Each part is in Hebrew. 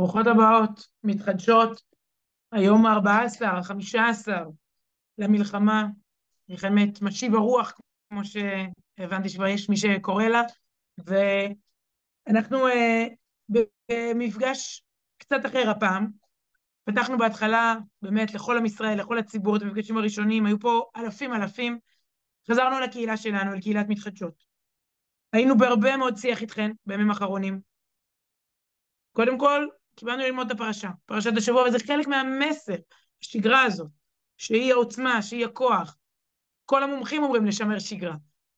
ברוכות הבאות, מתחדשות, היום ה-14, ה-15 למלחמה, מלחמת משיב הרוח, כמו שהבנתי שכבר יש מי שקורא לה, ואנחנו uh, במפגש קצת אחר הפעם. פתחנו בהתחלה באמת לכל עם ישראל, לכל הציבור, את המפגשים הראשונים, היו פה אלפים אלפים. חזרנו לקהילה שלנו, לקהילת מתחדשות. היינו בהרבה מאוד שיח איתכן בימים האחרונים. קודם כל, קיבלנו ללמוד את הפרשה, פרשת השבוע, וזה חלק מהמסר, השגרה הזאת, שהיא העוצמה, שהיא הכוח. כל המומחים אומרים לשמר שגרה.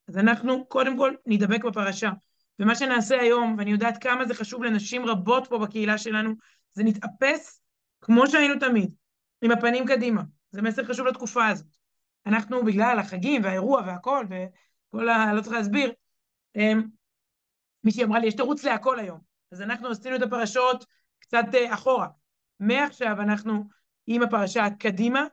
אז אנחנו קודם כל נדבק בפרשה. ומה שנעשה היום, ואני יודעת כמה זה חשוב לנשים רבות פה בקהילה שלנו, זה נתאפס כמו שהיינו תמיד, עם הפנים קדימה. זה מסר חשוב לתקופה הזאת. אנחנו, בגלל החגים והאירוע והכל, וכל ה... לא צריך להסביר, אמ, מישהי אמרה לי, יש תירוץ להכל היום. אז אנחנו עשינו את הפרשות קצת אה, אחורה. מעכשיו אנחנו עם הפרשה קדימה,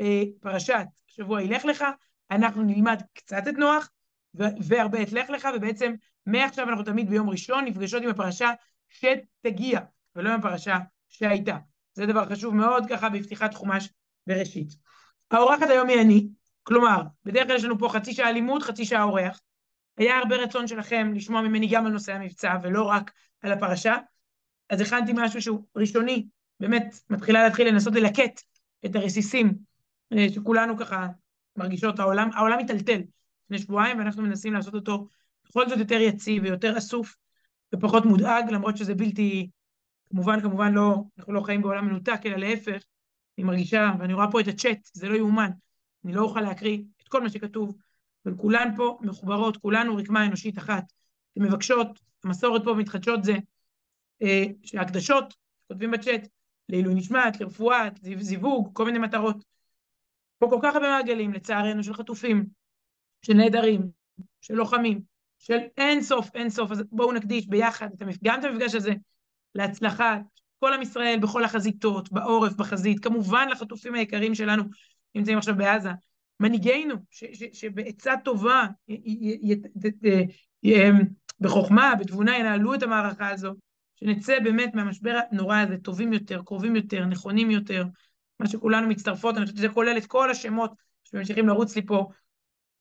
אה, פרשת שבוע ילך לך, אנחנו נלמד קצת את נוח והרבה את לך לך, ובעצם מעכשיו אנחנו תמיד ביום ראשון נפגשות עם הפרשה שתגיע, ולא עם הפרשה שהייתה. זה דבר חשוב מאוד ככה בפתיחת חומש בראשית. האורחת היום היא אני, כלומר, בדרך כלל יש לנו פה חצי שעה לימוד, חצי שעה אורח. היה הרבה רצון שלכם לשמוע ממני גם על נושא המבצע ולא רק על הפרשה, אז הכנתי משהו שהוא ראשוני, באמת מתחילה להתחיל לנסות ללקט את הרסיסים אה, שכולנו ככה מרגישות, העולם, העולם מיטלטל לפני שבועיים ואנחנו מנסים לעשות אותו בכל זאת יותר יציב ויותר אסוף ופחות מודאג, למרות שזה בלתי, כמובן, כמובן לא, אנחנו לא חיים בעולם מנותק, אלא להפך, אני מרגישה, ואני רואה פה את הצ'אט, זה לא יאומן, אני לא אוכל להקריא את כל מה שכתוב, אבל כולן פה מחוברות, כולנו רקמה אנושית אחת. אתן מבקשות, המסורת פה מתחדשות זה שהקדשות, כותבים בצ'אט, לעילוי נשמת, לרפואה, זיווג, כל מיני מטרות. פה כל כך הרבה מעגלים, לצערנו, של חטופים, של נעדרים, של לוחמים, של אין סוף, אין סוף, אז בואו נקדיש ביחד. גם את המפגש הזה להצלחת כל עם ישראל בכל החזיתות, בעורף, בחזית, כמובן לחטופים היקרים שלנו נמצאים עכשיו בעזה, מנהיגינו, שבעצה טובה, בחוכמה, בתבונה, ינהלו את המערכה הזו, שנצא באמת מהמשבר הנורא הזה טובים יותר, קרובים יותר, נכונים יותר, מה שכולנו מצטרפות, אני חושבת שזה כולל את כל השמות שממשיכים לרוץ לי פה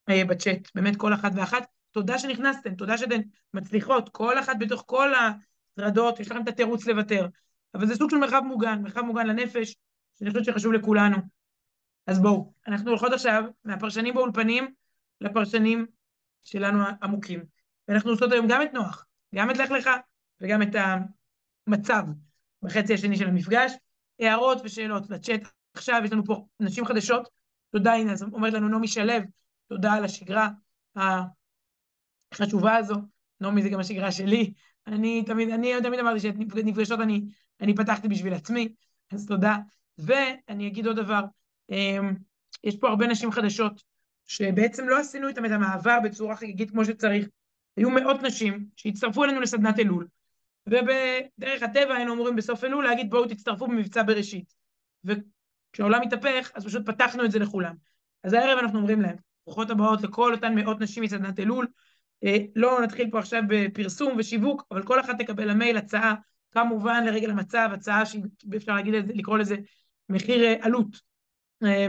אה, בצ'אט, באמת כל אחת ואחת. תודה שנכנסתם, תודה שאתן מצליחות, כל אחת בתוך כל הטרדות, יש לכם את התירוץ לוותר. אבל זה סוג של מרחב מוגן, מרחב מוגן לנפש, שאני חושבת שחשוב לכולנו. אז בואו, אנחנו הולכות עכשיו מהפרשנים באולפנים לפרשנים שלנו עמוקים. ואנחנו עושות היום גם את נוח, גם את לך לך וגם את המצב בחצי השני של המפגש. הערות ושאלות לצ'אט. עכשיו יש לנו פה נשים חדשות. תודה, הנה, אז אומרת לנו נעמי שלו, תודה על השגרה החשובה הזו. נעמי זה גם השגרה שלי. אני תמיד, אני תמיד אמרתי שאת נפגשות אני, אני פתחתי בשביל עצמי, אז תודה. ואני אגיד עוד דבר, אמ, יש פה הרבה נשים חדשות, שבעצם לא עשינו איתן את המעבר בצורה חגיגית כמו שצריך. היו מאות נשים שהצטרפו אלינו לסדנת אלול, ובדרך הטבע היינו אמורים בסוף אלול להגיד בואו תצטרפו במבצע בראשית. וכשהעולם התהפך, אז פשוט פתחנו את זה לכולם. אז הערב אנחנו אומרים להם, ברוכות הבאות לכל אותן מאות נשים מסדנת אלול. אה, לא נתחיל פה עכשיו בפרסום ושיווק, אבל כל אחת תקבל למייל הצעה, כמובן לרגל המצב, הצעה שאפשר להגיד, לקרוא לזה מחיר אה, עלות. אה,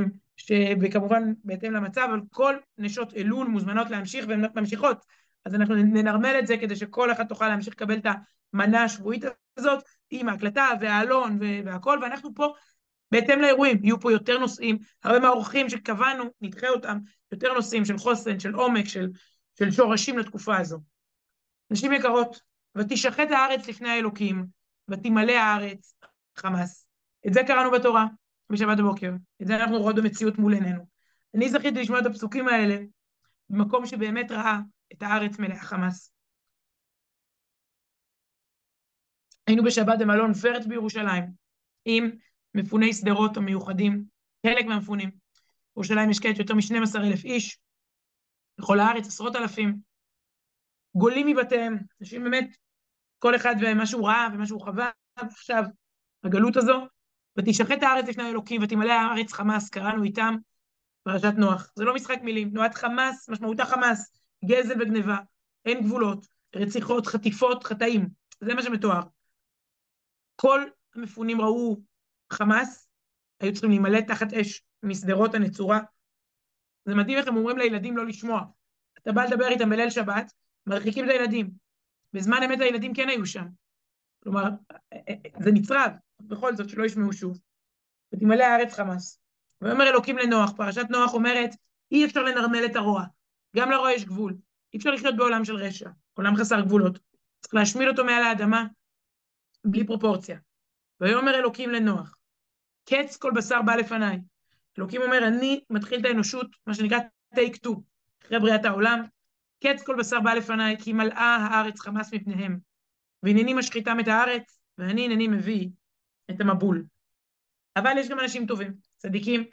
וכמובן בהתאם למצב, אבל כל נשות אלול מוזמנות להמשיך והן ממשיכות. אז אנחנו ננרמל את זה כדי שכל אחד תוכל להמשיך לקבל את המנה השבועית הזאת עם ההקלטה והעלון והכל, ואנחנו פה בהתאם לאירועים, יהיו פה יותר נושאים, הרבה מהאורחים שקבענו, נדחה אותם, יותר נושאים של חוסן, של עומק, של, של שורשים לתקופה הזו. נשים יקרות, ותשחט הארץ לפני האלוקים, ותמלא הארץ חמאס. את זה קראנו בתורה בשבת בבוקר, את זה אנחנו רואות במציאות מול עינינו. אני זכיתי לשמוע את הפסוקים האלה במקום שבאמת ראה את הארץ מלאה חמאס. היינו בשבת במלון פרץ בירושלים, עם מפוני שדרות המיוחדים, חלק מהמפונים. בירושלים יש כעת יותר מ-12 אלף איש, בכל הארץ עשרות אלפים, גולים מבתיהם, אנשים באמת, כל אחד ומה שהוא ראה ומה שהוא חווה עכשיו, הגלות הזו, ותשחט הארץ לפני האלוקים ותמלא הארץ חמאס, קראנו איתם פרשת נוח. זה לא משחק מילים, תנועת חמאס, משמעותה חמאס, גזל וגניבה, אין גבולות, רציחות, חטיפות, חטאים, זה מה שמתואר. כל המפונים ראו חמאס, היו צריכים להימלט תחת אש משדרות הנצורה. זה מדהים איך הם אומרים לילדים לא לשמוע. אתה בא לדבר איתם בליל שבת, מרחיקים את הילדים. בזמן אמת הילדים כן היו שם. כלומר, זה נצרב, בכל זאת, שלא ישמעו שוב. ותמלא הארץ חמאס. ויאמר אלוקים לנוח, פרשת נוח אומרת, אי אפשר לנרמל את הרוע. גם לרוע יש גבול. אי אפשר לחיות בעולם של רשע, עולם חסר גבולות. צריך להשמיד אותו מעל האדמה, בלי פרופורציה. ויאמר אלוקים לנוח, קץ כל בשר בא לפניי. אלוקים אומר, אני מתחיל את האנושות, מה שנקרא take two, אחרי בריאת העולם. קץ כל בשר בא לפניי, כי מלאה הארץ חמס מפניהם. והנני משחיתם את הארץ, ואני הנני מביא את המבול. אבל יש גם אנשים טובים, צדיקים,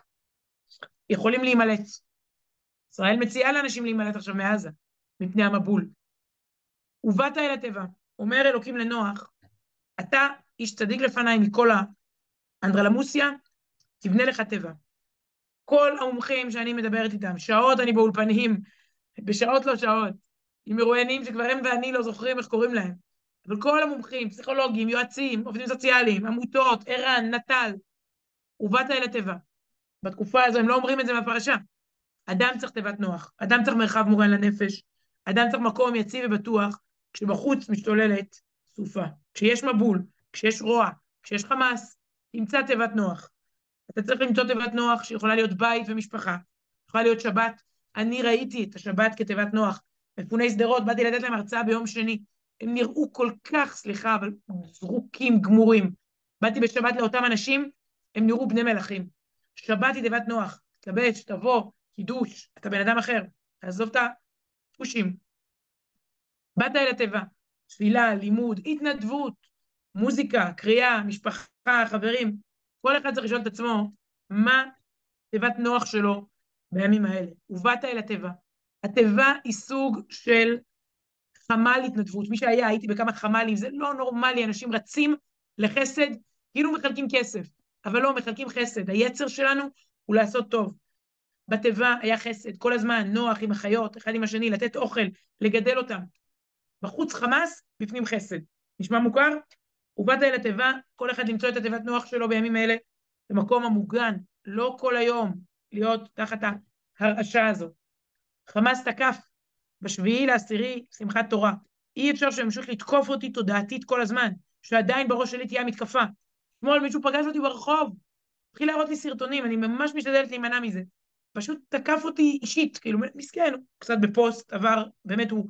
יכולים להימלט. ישראל מציעה לאנשים להימלט עכשיו מעזה, מפני המבול. ובאת אל הטבע, אומר אלוקים לנוח, אתה איש צדיק לפניי מכל האנדרלמוסיה, תבנה לך טבע. כל המומחים שאני מדברת איתם, שעות אני באולפנים, בשעות לא שעות, עם מרואיינים שכבר הם ואני לא זוכרים איך קוראים להם, אבל כל המומחים, פסיכולוגים, יועצים, עובדים סוציאליים, עמותות, ערן, נט"ל, ובאת אל הטבע. בתקופה הזו הם לא אומרים את זה מהפרשה. אדם צריך תיבת נוח, אדם צריך מרחב מוגן לנפש, אדם צריך מקום יציב ובטוח, כשבחוץ משתוללת סופה. כשיש מבול, כשיש רוע, כשיש חמאס, תמצא תיבת נוח. אתה צריך למצוא תיבת נוח שיכולה להיות בית ומשפחה, יכולה להיות שבת. אני ראיתי את השבת כתיבת נוח. מפוני שדרות, באתי לתת להם הרצאה ביום שני. הם נראו כל כך, סליחה, אבל זרוקים, גמורים. באתי בשבת לאותם אנשים, הם נראו בני מלכים. שבת היא תיבת נוח. תתלבש, תבוא, קידוש, אתה בן אדם אחר. תעזוב את הפושים. באת אל התיבה. תפילה, לימוד, התנדבות, מוזיקה, קריאה, משפחה, חברים. כל אחד צריך לשאול את עצמו, מה תיבת נוח שלו בימים האלה? ובאת אל התיבה. התיבה היא סוג של חמ"ל התנדבות. מי שהיה, הייתי בכמה חמ"לים, זה לא נורמלי, אנשים רצים לחסד, כאילו מחלקים כסף, אבל לא, מחלקים חסד. היצר שלנו הוא לעשות טוב. בתיבה היה חסד, כל הזמן, נוח עם החיות, אחד עם השני, לתת אוכל, לגדל אותם. בחוץ חמאס, בפנים חסד. נשמע מוכר? ובאת אל התיבה, כל אחד למצוא את התיבת נוח שלו בימים אלה, במקום המוגן, לא כל היום להיות תחת ההרעשה הזו. חמאס תקף בשביעי לעשירי שמחת תורה. אי אפשר שימשיך לתקוף אותי תודעתית כל הזמן, שעדיין בראש שלי תהיה המתקפה. אתמול מישהו פגש אותי ברחוב, התחיל להראות לי סרטונים, אני ממש משתדלת להימנע מזה. פשוט תקף אותי אישית, כאילו, מסכן, קצת בפוסט, עבר, באמת הוא,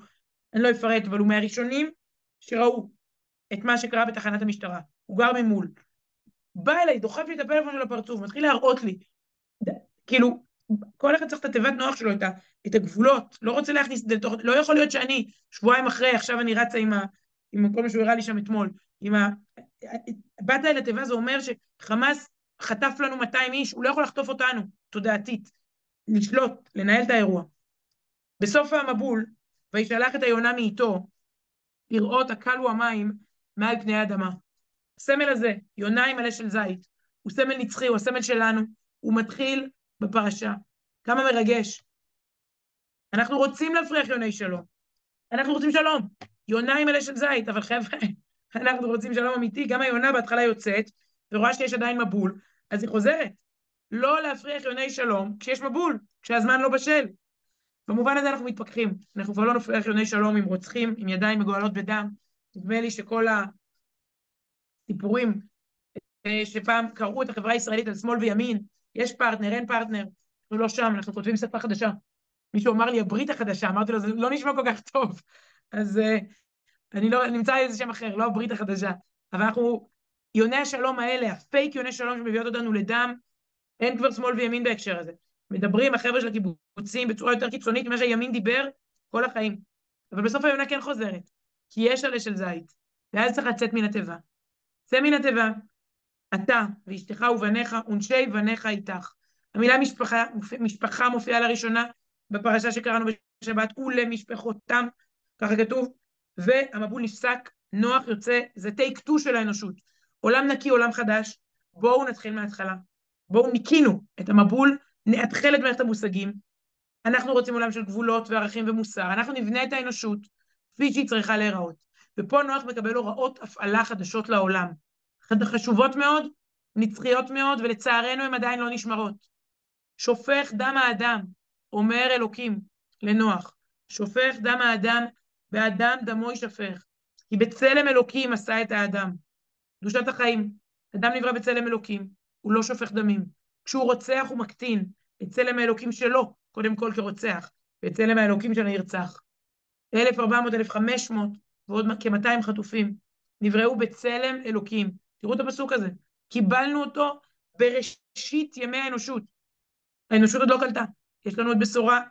אני לא אפרט, אבל הוא מהראשונים שראו את מה שקרה בתחנת המשטרה. הוא גר ממול. בא אליי, דוחף לי את הפלאפון של הפרצוף, מתחיל להראות לי. כאילו, כל אחד צריך את התיבת נוח שלו, את, הגבולות, לא רוצה להכניס את זה לתוך... לא יכול להיות שאני, שבועיים אחרי, עכשיו אני רצה עם, ה, עם כל מה שהוא הראה לי שם אתמול, עם ה... באת אל התיבה, זה אומר שחמאס חטף לנו 200 איש, הוא לא יכול לחטוף אותנו, תודעתית, לשלוט, לנהל את האירוע. בסוף המבול, וישלח את היונה מאיתו, לראות הקלו המים מעל פני האדמה. הסמל הזה, יונה עם מלא של זית, הוא סמל נצחי, הוא הסמל שלנו, הוא מתחיל בפרשה. כמה מרגש. אנחנו רוצים להפריח יוני שלום. אנחנו רוצים שלום. יונה עם מלא של זית, אבל חבר'ה, אנחנו רוצים שלום אמיתי. גם היונה בהתחלה יוצאת, ורואה שיש עדיין מבול, אז היא חוזרת. לא להפריח יוני שלום כשיש מבול, כשהזמן לא בשל. במובן הזה אנחנו מתפכחים. אנחנו כבר לא נפריח יוני שלום עם רוצחים, עם ידיים מגואלות בדם. נדמה לי שכל הסיפורים אה, שפעם קראו את החברה הישראלית על שמאל וימין, יש פרטנר, אין פרטנר, אנחנו לא שם, אנחנו כותבים שפה חדשה. מישהו אמר לי, הברית החדשה, אמרתי לו, זה לא נשמע כל כך טוב. אז uh, אני לא, נמצא איזה שם אחר, לא הברית החדשה. אבל אנחנו, יוני השלום האלה, הפייק יוני שלום שמביאות אותנו לדם, אין כבר שמאל וימין בהקשר הזה. מדברים החבר'ה של הקיבוצים בצורה יותר קיצונית ממה שהימין דיבר כל החיים. אבל בסוף היונה כן חוזרת, כי יש עלה של זית, ואז צריך לצאת מן התיבה. צא מן התיבה, אתה ואשתך ובניך, ונשי בניך איתך. המילה משפחה, משפחה מופיעה לראשונה בפרשה שקראנו בשבת, ולמשפחותם, ככה כתוב, והמבול נפסק, נוח יוצא, זה טייק טו של האנושות. עולם נקי, עולם חדש, בואו נתחיל מההתחלה. בואו ניקינו את המבול, נאתחל את מערכת המושגים. אנחנו רוצים עולם של גבולות וערכים ומוסר, אנחנו נבנה את האנושות כפי שהיא צריכה להיראות. ופה נוח מקבל הוראות הפעלה חדשות לעולם. חשובות מאוד, נצחיות מאוד, ולצערנו הן עדיין לא נשמרות. שופך דם האדם, אומר אלוקים לנוח, שופך דם האדם, והאדם דמו יישפך. כי בצלם אלוקים עשה את האדם. קדושת החיים, אדם נברא בצלם אלוקים, הוא לא שופך דמים. כשהוא רוצח הוא מקטין את צלם האלוקים שלו, קודם כל כרוצח, ואת צלם האלוקים של הנרצח. 1,400, 1,500 ועוד כ-200 חטופים נבראו בצלם אלוקים. תראו את הפסוק הזה. קיבלנו אותו בראשית ימי האנושות. האנושות עוד לא קלטה. יש לנו עוד בשורה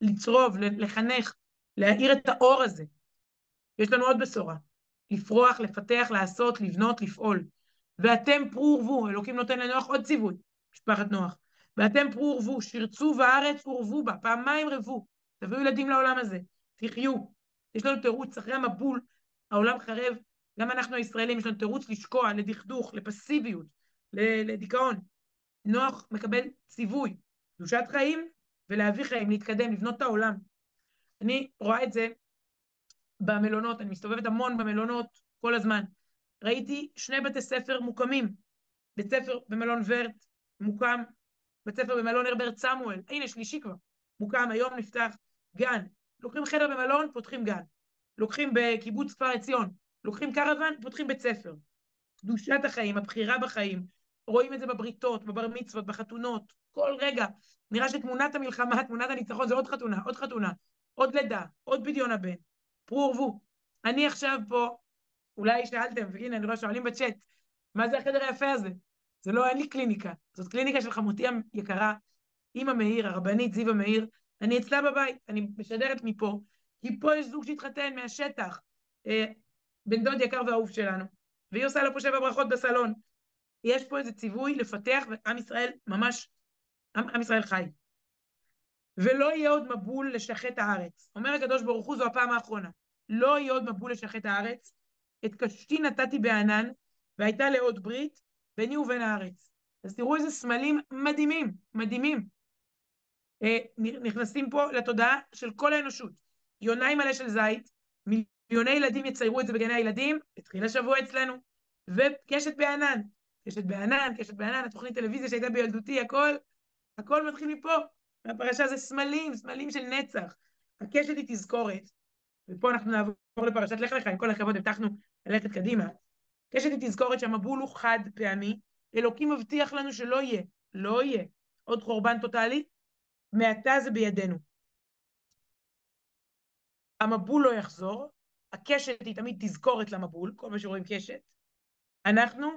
לצרוב, לחנך, להאיר את האור הזה. יש לנו עוד בשורה. לפרוח, לפתח, לעשות, לבנות, לפעול. ואתם פרו ורבו, אלוקים נותן לנוח עוד ציווי, משפחת נוח. ואתם פרו ורבו, שרצו בארץ ורבו בה, פעמיים רבו. תביאו ילדים לעולם הזה, תחיו. יש לנו תירוץ, אחרי המבול, העולם חרב, גם אנחנו הישראלים, יש לנו תירוץ לשקוע, לדכדוך, לפסיביות, לדיכאון. נוח מקבל ציווי, קדושת חיים ולהביא חיים, להתקדם, לבנות את העולם. אני רואה את זה במלונות, אני מסתובבת המון במלונות כל הזמן. ראיתי שני בתי ספר מוקמים. בית ספר במלון ורט מוקם, בית ספר במלון הרברט סמואל, הנה שלישי כבר, מוקם, היום נפתח גן. לוקחים חדר במלון, פותחים גן. לוקחים בקיבוץ כפר עציון, לוקחים קרוון, פותחים בית ספר. קדושת החיים, הבחירה בחיים, רואים את זה בבריתות, בבר מצוות, בחתונות, כל רגע. נראה שתמונת המלחמה, תמונת הניצחון, זה עוד חתונה, עוד חתונה, עוד לידה, עוד פדיון הבן. פרו ורבו. אני עכשיו פה, אולי שאלתם, והנה, אני רואה שואלים בצ'אט, מה זה החדר היפה הזה? זה לא, אין לי קליניקה. זאת קליניקה של חמותי היקרה, אימא מאיר, הרבנית זיווה מאיר. אני אצלה בבית, אני משדרת מפה, כי פה יש זוג שהתחתן מהשטח, אה, בן דוד יקר ואהוב שלנו, והיא עושה לו פה שבע ברכות בסלון. יש פה איזה ציווי לפתח, ועם ישראל ממש, עם, עם ישראל חי. ולא יהיה עוד מבול לשחט הארץ. אומר הקדוש ברוך הוא, זו הפעם האחרונה. לא יהיה עוד מבול לשחט הארץ. את קשתי נתתי בענן, והייתה לעוד ברית ביני ובין הארץ. אז תראו איזה סמלים מדהימים, מדהימים. אה, נכנסים פה לתודעה של כל האנושות. יונאי מלא של זית, מיליוני ילדים יציירו את זה בגני הילדים, התחיל השבוע אצלנו, וקשת בענן. קשת בענן, קשת בענן, התוכנית טלוויזיה שהייתה בילדותי, הכל, הכל מתחיל מפה. והפרשה זה סמלים, סמלים של נצח. הקשת היא תזכורת, ופה אנחנו נעבור לפרשת לך לך, עם כל הכבוד הבטחנו ללכת קדימה. קשת היא תזכורת שהמבול הוא חד פעמי, אלוקים מבטיח לנו שלא יהיה, לא יהיה עוד חורבן טוטאלי, מעתה זה בידינו. המבול לא יחזור, הקשת היא תמיד תזכורת למבול, כל מה שרואים קשת. אנחנו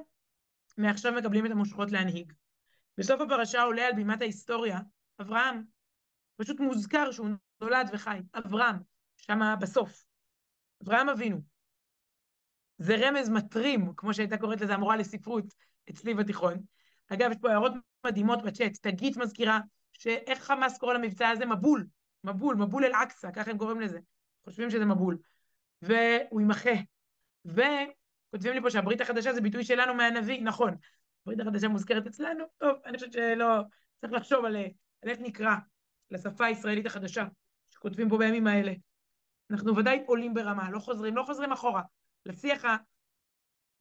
מעכשיו מקבלים את המושכות להנהיג. בסוף הפרשה עולה על בימת ההיסטוריה אברהם. פשוט מוזכר שהוא נולד וחי. אברהם, שמה בסוף. אברהם אבינו. זה רמז מטרים, כמו שהייתה קוראת לזה המורה לספרות אצלי בתיכון. אגב, יש פה הערות מדהימות בצ'אט. תגית מזכירה שאיך חמאס קורא למבצע הזה? מבול. מבול, מבול אל-אקצא, ככה הם קוראים לזה. חושבים שזה מבול. והוא יימחה. וכותבים לי פה שהברית החדשה זה ביטוי שלנו מהנביא, נכון. הברית החדשה מוזכרת אצלנו, טוב, אני חושבת שלא, צריך לחשוב על, על איך נקרא לשפה הישראלית החדשה, שכותבים פה בימים האלה. אנחנו ודאי עולים ברמה, לא חוזרים, לא חוזרים אחורה. לשיח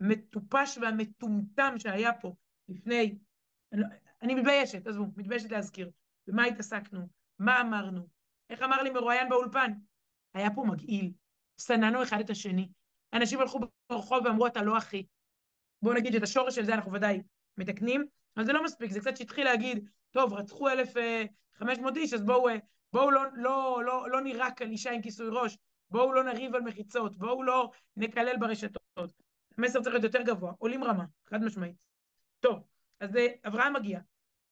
המטופש והמטומטם שהיה פה לפני, אני, לא, אני מתביישת, עזבו, מתביישת להזכיר. במה התעסקנו? מה אמרנו? איך אמר לי מרואיין באולפן? היה פה מגעיל, שנאנו אחד את השני. אנשים הלכו ברחוב ואמרו, אתה לא אחי. בואו נגיד שאת השורש של זה אנחנו ודאי מתקנים, אבל זה לא מספיק, זה קצת שהתחיל להגיד, טוב, רצחו 1,500 איש, אז בואו, בואו לא, לא, לא, לא נירק על אישה עם כיסוי ראש, בואו לא נריב על מחיצות, בואו לא נקלל ברשתות. המסר צריך להיות יותר גבוה, עולים רמה, חד משמעית. טוב, אז אברהם מגיע,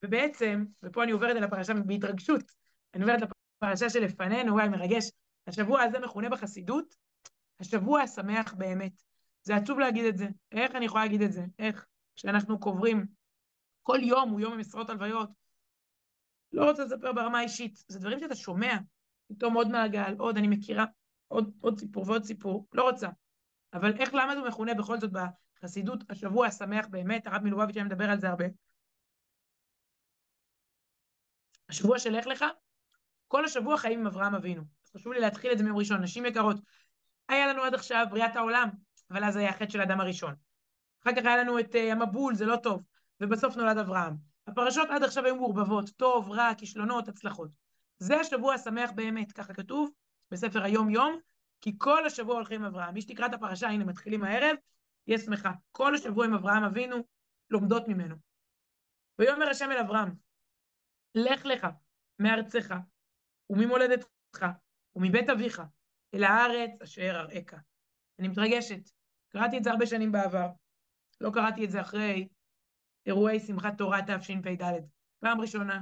ובעצם, ופה אני עוברת אל הפרשה בהתרגשות, אני עוברת לפרשה שלפנינו, וואי, מרגש, השבוע הזה מכונה בחסידות, השבוע השמח באמת. זה עצוב להגיד את זה. איך אני יכולה להגיד את זה? איך? כשאנחנו קוברים, כל יום הוא יום עם עשרות הלוויות. לא רוצה לספר ברמה האישית, זה דברים שאתה שומע, פתאום עוד מעגל, עוד, אני מכירה, עוד, עוד סיפור ועוד סיפור, לא רוצה. אבל איך, למה זה מכונה בכל זאת בחסידות השבוע השמח באמת, הרב מלובביץ' היה מדבר על זה הרבה. השבוע של לך לך, כל השבוע חיים עם אברהם אבינו. חשוב לי להתחיל את זה מיום ראשון. נשים יקרות, היה לנו עד עכשיו בריאת העולם, אבל אז היה החטא של האדם הראשון. אחר כך היה לנו את uh, המבול, זה לא טוב, ובסוף נולד אברהם. הפרשות עד עכשיו היו מעורבבות, טוב, רע, כישלונות, הצלחות. זה השבוע השמח באמת, ככה כתוב בספר היום-יום, כי כל השבוע הולכים עם אברהם. מי שתקרא את הפרשה, הנה, מתחילים הערב, יהיה שמחה. כל השבוע עם אברהם אבינו, לומדות ממנו. ויאמר השם אל אברהם, לך לך מארצך וממולדתך ומבית אביך אל הארץ אשר אראך. אני מתרגשת. קראתי את זה הרבה שנים בעבר. לא קראתי את זה אחרי אירועי שמחת תורה תשפ"ד. פעם ראשונה.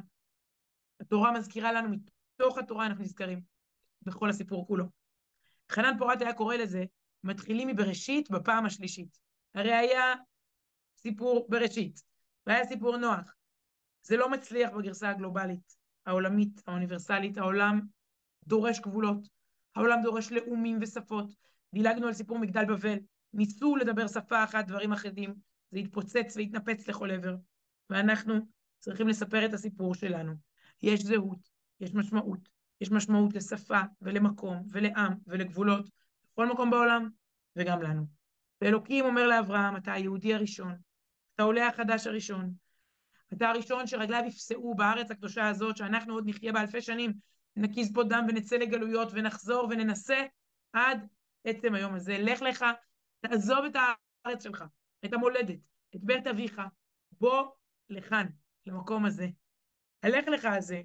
התורה מזכירה לנו, מתוך התורה אנחנו נזכרים בכל הסיפור כולו. חנן פורת היה קורא לזה, מתחילים מבראשית בפעם השלישית. הרי היה סיפור בראשית, והיה סיפור נוח. זה לא מצליח בגרסה הגלובלית, העולמית, האוניברסלית. העולם דורש גבולות, העולם דורש לאומים ושפות. דילגנו על סיפור מגדל בבל, ניסו לדבר שפה אחת, דברים אחדים, זה התפוצץ והתנפץ לכל עבר. ואנחנו צריכים לספר את הסיפור שלנו. יש זהות, יש משמעות, יש משמעות לשפה ולמקום ולעם ולגבולות, בכל מקום בעולם וגם לנו. ואלוקים אומר לאברהם, אתה היהודי הראשון, אתה עולה החדש הראשון, אתה הראשון שרגליו יפסעו בארץ הקדושה הזאת, שאנחנו עוד נחיה בה אלפי שנים, נקיז פה דם ונצא לגלויות ונחזור וננסה עד עצם היום הזה. לך לך, תעזוב את הארץ שלך, את המולדת, את בית אביך, בוא לכאן, למקום הזה. הלך לך הזה,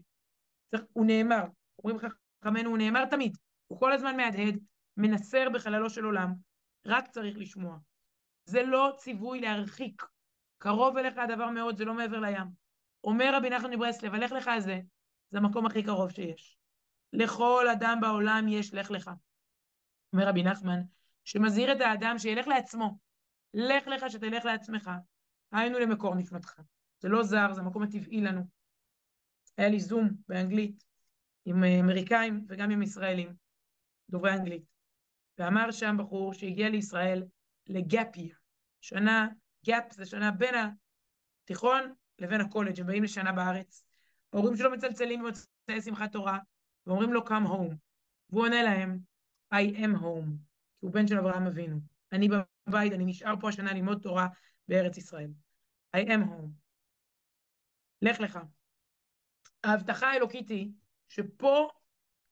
הוא נאמר, אומרים חכמינו, הוא נאמר תמיד, הוא כל הזמן מהדהד, מנסר בחללו של עולם, רק צריך לשמוע. זה לא ציווי להרחיק. קרוב אליך הדבר מאוד, זה לא מעבר לים. אומר רבי נחמן מברסלב, הלך לך הזה, זה המקום הכי קרוב שיש. לכל אדם בעולם יש לך לך. אומר רבי נחמן, שמזהיר את האדם שילך לעצמו. לך לך שתלך לעצמך. היינו למקור נשמתך. זה לא זר, זה המקום הטבעי לנו. היה לי זום באנגלית עם אמריקאים וגם עם ישראלים, דוברי אנגלית. ואמר שם בחור שהגיע לישראל ל gap year. שנה, gap זה שנה בין התיכון לבין הקולג', הם באים לשנה בארץ. ההורים שלו מצלצלים במוצאי שמחת תורה, ואומרים לו come home. והוא עונה להם, I am home, כי הוא בן של אברהם אבינו. אני בבית, אני נשאר פה השנה ללמוד תורה בארץ ישראל. I am home. לך לך. ההבטחה האלוקית היא שפה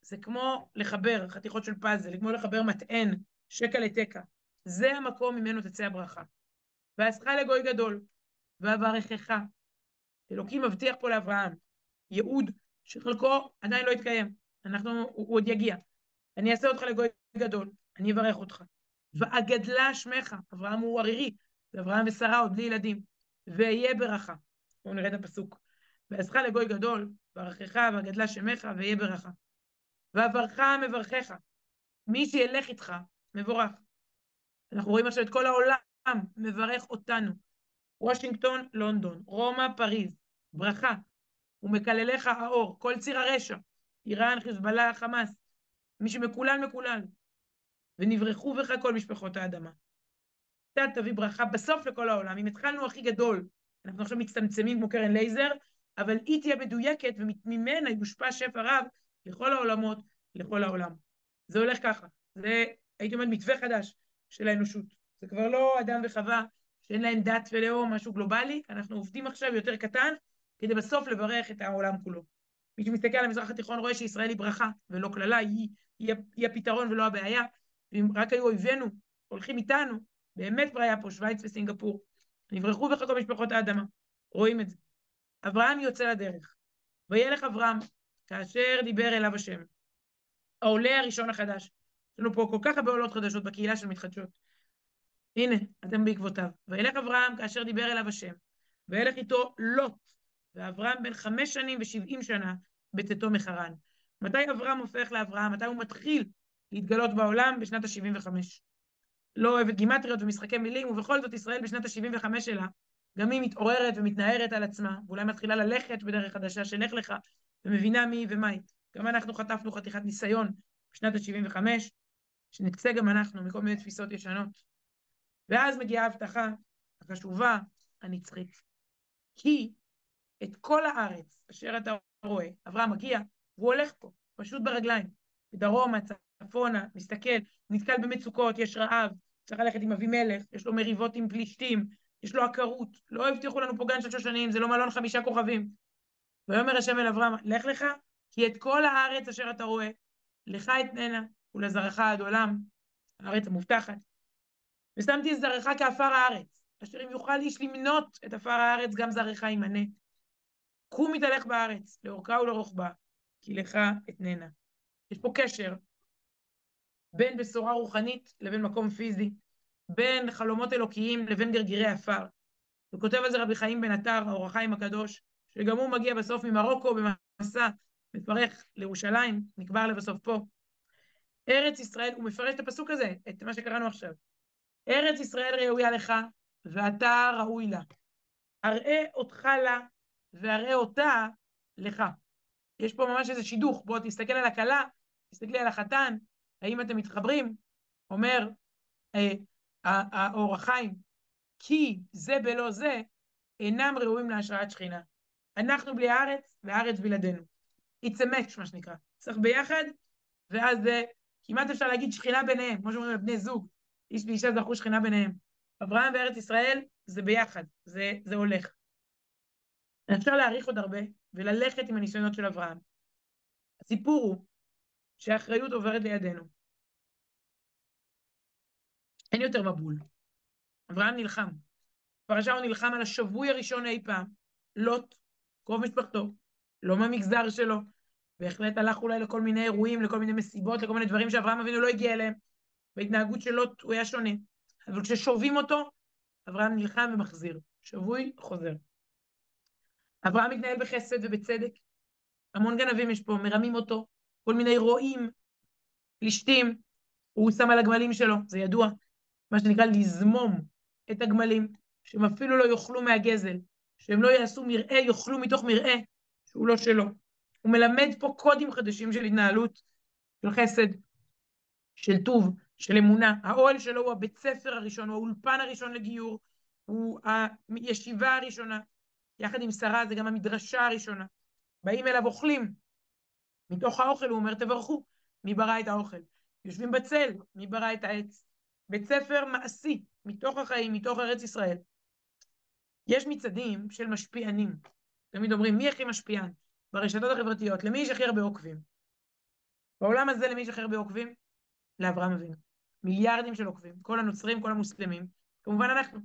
זה כמו לחבר חתיכות של פאזל, כמו לחבר מטען, שקע לתקע. זה המקום ממנו תצא הברכה. ועשך לגוי גדול, ואברכך. אלוקים מבטיח פה לאברהם ייעוד שחלקו עדיין לא התקיים. אנחנו, הוא, הוא עוד יגיע. אני אעשה אותך לגוי גדול, אני אברך אותך. ואגדלה שמך, אברהם הוא ערירי, ואברהם ושרה עוד בלי ילדים, ואהיה ברכה. בואו נראה את הפסוק. ועשך לגוי גדול, ברכך ואגדלה שמך, ואהיה ברכה. ואברך מברכך. מי שילך איתך, מבורך. אנחנו רואים עכשיו את כל העולם מברך אותנו. וושינגטון, לונדון, רומא, פריז, ברכה. ומקלליך האור, כל ציר הרשע, איראן, חיזבאללה, חמאס, מי שמקולל מקולל. ונברחו בך כל משפחות האדמה. אתה תביא ברכה בסוף לכל העולם. אם התחלנו הכי גדול, אנחנו עכשיו מצטמצמים כמו קרן לייזר, אבל היא תהיה מדויקת וממנה יושפע שפע רב לכל העולמות, לכל העולם. זה הולך ככה. זה, הייתי אומרת, מתווה חדש של האנושות. זה כבר לא אדם וחווה שאין להם דת ולאום, משהו גלובלי, אנחנו עובדים עכשיו יותר קטן, כדי בסוף לברך את העולם כולו. מי שמסתכל על המזרח התיכון רואה שישראל היא ברכה ולא קללה, היא, היא, היא הפתרון ולא הבעיה, ואם רק היו אויבינו הולכים איתנו, באמת כבר היה פה שווייץ וסינגפור. נברחו כל משפחות האדמה, רואים את זה. אברהם יוצא לדרך. וילך אברהם, כאשר דיבר אליו השם. העולה הראשון החדש. יש לנו פה כל כך הרבה עולות חדשות בקהילה של מתחדשות. הנה, אתם בעקבותיו. וילך אברהם כאשר דיבר אליו השם. וילך איתו לוט. ואברהם בן חמש שנים ושבעים שנה בצאתו מחרן. מתי אברהם הופך לאברהם? מתי הוא מתחיל להתגלות בעולם? בשנת ה-75. לא אוהבת גימטריות ומשחקי מילים, ובכל זאת ישראל בשנת ה-75 שלה, גם היא מתעוררת ומתנערת על עצמה, ואולי מתחילה ללכת בדרך חדשה של לך ומבינה מי ומה היא. גם אנחנו חטפנו חתיכת ניסיון בשנת ה-75, שנצא גם אנחנו מכל מיני תפיסות ישנות. ואז מגיעה ההבטחה החשובה, הנצחית. כי את כל הארץ אשר אתה רואה, אברהם מגיע, והוא הולך פה, פשוט ברגליים, בדרומה, צפונה, מסתכל, נתקל במצוקות, יש רעב, צריך ללכת עם אבימלך, יש לו מריבות עם פלישתים, יש לו עקרות, לא הבטיחו לנו פה גן של שושנים, זה לא מלון חמישה כוכבים. ויאמר השם אל אברהם, לך לך, כי את כל הארץ אשר אתה רואה, לך אתננה, ולזרעך עד עולם, הארץ המובטחת. ושמתי את זרעך כעפר הארץ, אשר אם יוכל איש למנות את עפר הארץ, גם זרעך ימנה. קום מתהלך בארץ, לאורכה ולרוחבה, כי לך אתננה. יש פה קשר בין בשורה רוחנית לבין מקום פיזי, בין חלומות אלוקיים לבין גרגירי עפר. וכותב על זה רבי חיים בן עטר, האור החיים הקדוש, שגם הוא מגיע בסוף ממרוקו במסע, מפרך לירושלים, נקבר לבסוף פה. ארץ ישראל, הוא מפרש את הפסוק הזה, את מה שקראנו עכשיו. ארץ ישראל ראויה לך, ואתה ראוי לה. אראה אותך לה, ואראה אותה לך. יש פה ממש איזה שידוך, בוא תסתכל על הכלה, תסתכלי על החתן, האם אתם מתחברים? אומר אה, האור החיים, כי זה בלא זה, אינם ראויים להשראת שכינה. אנחנו בלי הארץ, והארץ בלעדינו. It's a match, מה שנקרא. צריך ביחד, ואז זה כמעט אפשר להגיד שכינה ביניהם, כמו שאומרים לבני זוג, איש ואישה זכו שכינה ביניהם. אברהם וארץ ישראל זה ביחד, זה, זה הולך. אפשר להעריך עוד הרבה וללכת עם הניסיונות של אברהם. הסיפור הוא שהאחריות עוברת לידינו. אין יותר מבול. אברהם נלחם. בפרשה הוא נלחם על השבוי הראשון אי פעם, לוט, קרוב משפחתו, לא מהמגזר שלו, בהחלט הלך אולי לכל מיני אירועים, לכל מיני מסיבות, לכל מיני דברים שאברהם אבינו לא הגיע אליהם. בהתנהגות של לוט הוא היה שונה. אבל כששובים אותו, אברהם נלחם ומחזיר. שבוי, חוזר. אברהם מתנהל בחסד ובצדק. המון גנבים יש פה, מרמים אותו, כל מיני רועים, פלישתים, הוא שם על הגמלים שלו, זה ידוע, מה שנקרא לזמום את הגמלים, שהם אפילו לא יאכלו מהגזל, שהם לא יעשו מרעה, יאכלו מתוך מרעה שהוא לא שלו. הוא מלמד פה קודים חדשים של התנהלות, של חסד, של טוב, של אמונה. האוהל שלו הוא הבית ספר הראשון, הוא האולפן הראשון לגיור, הוא הישיבה הראשונה. יחד עם שרה זה גם המדרשה הראשונה. באים אליו אוכלים. מתוך האוכל הוא אומר תברכו, מי ברא את האוכל? יושבים בצל, מי ברא את העץ? בית ספר מעשי, מתוך החיים, מתוך ארץ ישראל. יש מצעדים של משפיענים. תמיד אומרים, מי הכי משפיען? ברשתות החברתיות, למי יש הכי הרבה עוקבים? בעולם הזה למי יש הכי הרבה עוקבים? לאברהם אבינו. מיליארדים של עוקבים, כל הנוצרים, כל המוסלמים, כמובן אנחנו.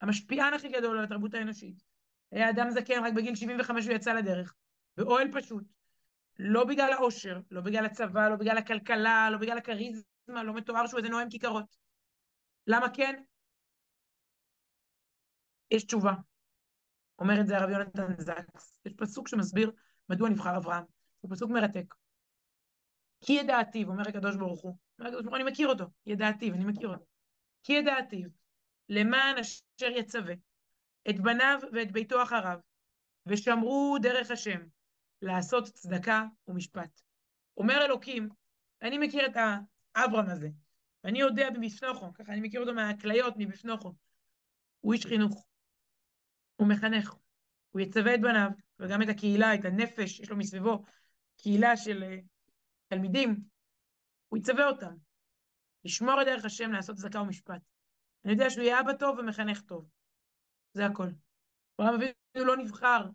המשפיען הכי גדול על התרבות האנושית. היה אדם זקן, רק בגיל 75 הוא יצא לדרך, באוהל פשוט. לא בגלל העושר, לא בגלל הצבא, לא בגלל הכלכלה, לא בגלל הכריזמה, לא מתואר שהוא איזה נואם כיכרות. למה כן? יש תשובה. אומר את זה הרב יונתן זקס. יש פסוק שמסביר מדוע נבחר אברהם. זה פסוק מרתק. כי ידעתיו, אומר הקדוש ברוך הוא, אומר הקדוש ברוך הוא, אני מכיר אותו, ידעתיו, אני מכיר אותו. כי ידעתיו, למען אשר יצווה, את בניו ואת ביתו אחריו, ושמרו דרך השם, לעשות צדקה ומשפט. אומר אלוקים, אני מכיר את האברהם הזה, ואני יודע מבפנוכו, ככה אני מכיר אותו מהכליות, מבפנוכו. הוא איש חינוך, הוא מחנך, הוא יצווה את בניו, וגם את הקהילה, את הנפש, יש לו מסביבו קהילה של uh, תלמידים, הוא יצווה אותם. לשמור את דרך השם, לעשות צדקה ומשפט. אני יודע שהוא יהיה אבא טוב ומחנך טוב. זה הכל. אברהם אבינו לא נבחר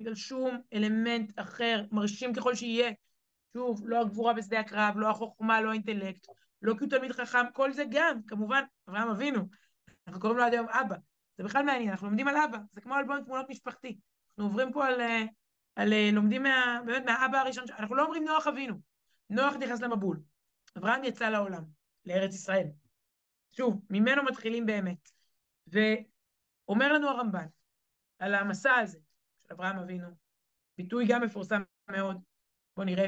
בגלל שום אלמנט אחר, מרשים ככל שיהיה. שוב, לא הגבורה בשדה הקרב, לא החוכמה, לא האינטלקט, לא כי הוא תלמיד חכם, כל זה גם, כמובן, אברהם אבינו. אנחנו קוראים לו עד היום אבא. זה בכלל מעניין, אנחנו לומדים על אבא, זה כמו אלבום תמונות משפחתי. אנחנו עוברים פה על, אה, על אה, לומדים מה, באמת מהאבא הראשון, אנחנו לא אומרים נוח אבינו. נוח נכנס למבול. אברהם יצא לעולם, לארץ ישראל. שוב, ממנו מתחילים באמת. ואומר לנו הרמב"ן על המסע הזה של אברהם אבינו, ביטוי גם מפורסם מאוד, בואו נראה,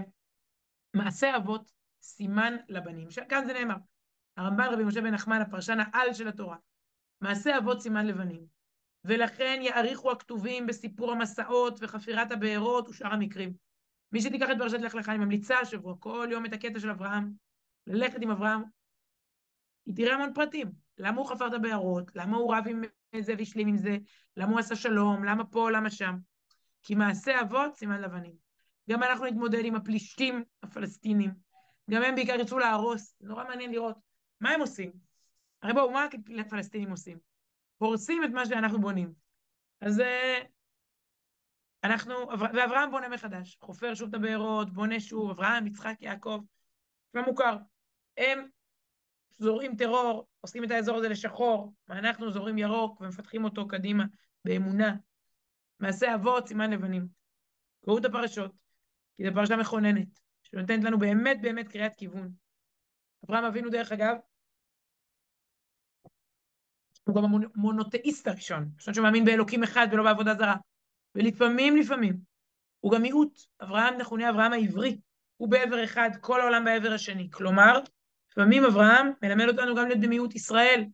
מעשה אבות סימן לבנים. כאן זה נאמר, הרמב"ן רבי משה בן נחמן, הפרשן העל של התורה, מעשה אבות סימן לבנים, ולכן יאריכו הכתובים בסיפור המסעות וחפירת הבארות ושאר המקרים. מי שתיקח את פרשת לך לך, אני ממליצה השבוע, כל יום את הקטע של אברהם, ללכת עם אברהם, היא תראה המון פרטים. למה הוא חפר את הבארות? למה הוא רב עם זה והשלים עם זה? למה הוא עשה שלום? למה פה? למה שם? כי מעשה אבות סימן לבנים. גם אנחנו נתמודד עם הפלישתים הפלסטינים. גם הם בעיקר ירצו להרוס. נורא מעניין לראות. מה הם עושים? הרי בואו, מה הפלסטינים עושים? הורסים את מה שאנחנו בונים. אז אה, אנחנו, ואברהם בונה מחדש, חופר שוב את הבארות, בונה שוב, אברהם, יצחק, יעקב, מה מוכר. הם זורעים טרור, עושים את האזור הזה לשחור, ואנחנו זורעים ירוק ומפתחים אותו קדימה באמונה. מעשה אבות, סימן לבנים. קראו את הפרשות, כי זו פרשה מכוננת, שנותנת לנו באמת באמת קריאת כיוון. אברהם אבינו, דרך אגב, הוא גם המונותאיסט הראשון, זאת שמאמין באלוקים אחד ולא בעבודה זרה. ולפעמים, לפעמים, הוא גם מיעוט. אברהם מכונה אברהם העברי, הוא בעבר אחד, כל העולם בעבר השני. כלומר, לפעמים אברהם מלמד אותנו גם להיות במיעוט ישראל.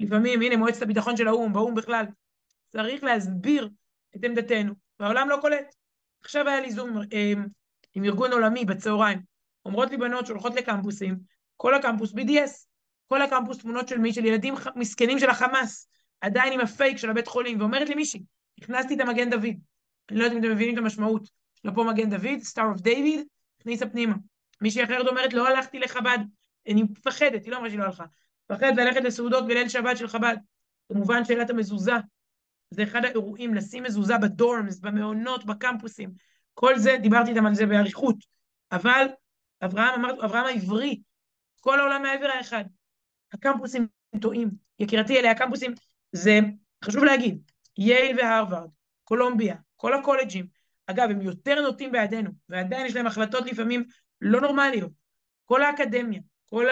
לפעמים, הנה, מועצת הביטחון של האו"ם, באו"ם בכלל. צריך להסביר את עמדתנו, והעולם לא קולט. עכשיו היה לי זום אה, עם ארגון עולמי בצהריים. אומרות לי בנות שהולכות לקמפוסים, כל הקמפוס BDS, כל הקמפוס תמונות של מי? של ילדים מסכנים של החמאס, עדיין עם הפייק של הבית חולים, ואומרת לי מישהי, הכנסתי את המגן דוד. אני לא יודעת אם אתם מבינים את המשמעות. יש פה מגן דוד, Star of David, הכניסה פנימה. מישהי אחרת אומרת, לא הלכתי לחב"ד, אני מפחדת, היא לא אמרה שהיא לא הלכה. מפחדת ללכת לסעודות בליל שבת של חב"ד. כמובן שאלת המזוזה, זה אחד האירועים, לשים מזוזה בדורמס, במעונות, בקמפוסים. כל זה, דיברתי איתם על זה באריכות. אבל אברהם, אמר, אברהם העברי, כל העולם מעבר האחד. הקמפוסים טועים. יקירתי, אלה הקמפוסים, זה חשוב להגיד, יייל והרווארד, קולומביה, כל הקולג'ים, אגב, הם יותר נוטים בעדינו, ועדיין יש להם החלטות לפעמים לא נורמליות. כל האקדמיה, כל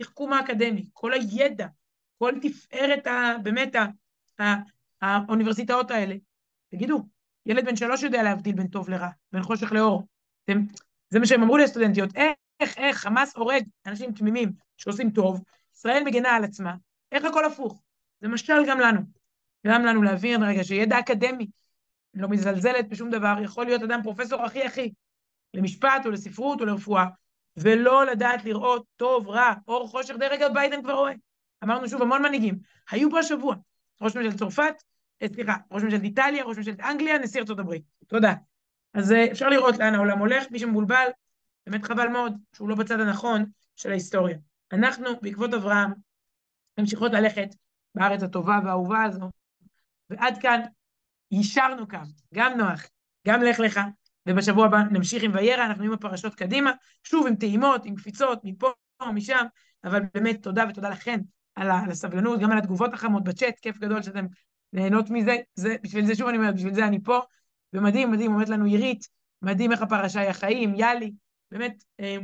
התחכום האקדמי, כל הידע, כל תפארת, ה, באמת, ה, ה, האוניברסיטאות האלה. תגידו, ילד בן שלוש יודע להבדיל בין טוב לרע, בין חושך לאור. אתם, זה מה שהם אמרו לסטודנטיות, איך, איך, חמאס הורג אנשים תמימים שעושים טוב, ישראל מגנה על עצמה, איך הכל הפוך? זה משל גם לנו. גם לנו להבין רגע שידע אקדמי, לא מזלזלת בשום דבר, יכול להיות אדם פרופסור הכי הכי, למשפט או לספרות או לרפואה, ולא לדעת לראות טוב, רע, אור, חושך, דרך אגב ביידן כבר רואה. אמרנו שוב, המון מנהיגים. היו פה השבוע, ראש ממשלת צרפת, אה, סליחה, ראש ממשלת איטליה, ראש ממשלת אנגליה, נשיא ארצות הברית. תודה. אז אה, אפשר לראות לאן העולם הולך, מי שמבולבל, באמת חבל מאוד שהוא לא בצד הנכון של ההיסטוריה. אנחנו, בעקבות אברהם, ממשיכות ללכת בארץ הטובה והאהובה הזו, ועד כאן יישרנו קו, גם נוח, גם לך לך, ובשבוע הבא נמשיך עם וירא, אנחנו עם הפרשות קדימה, שוב עם טעימות, עם קפיצות, מפה, משם, אבל באמת תודה ותודה לכן על הסבלנות, גם על התגובות החמות בצ'אט, כיף גדול שאתם נהנות מזה, זה, בשביל זה שוב אני אומרת, בשביל זה אני פה, ומדהים, מדהים, אומרת לנו עירית, מדהים איך הפרשה היא החיים, יאלי, באמת, אה,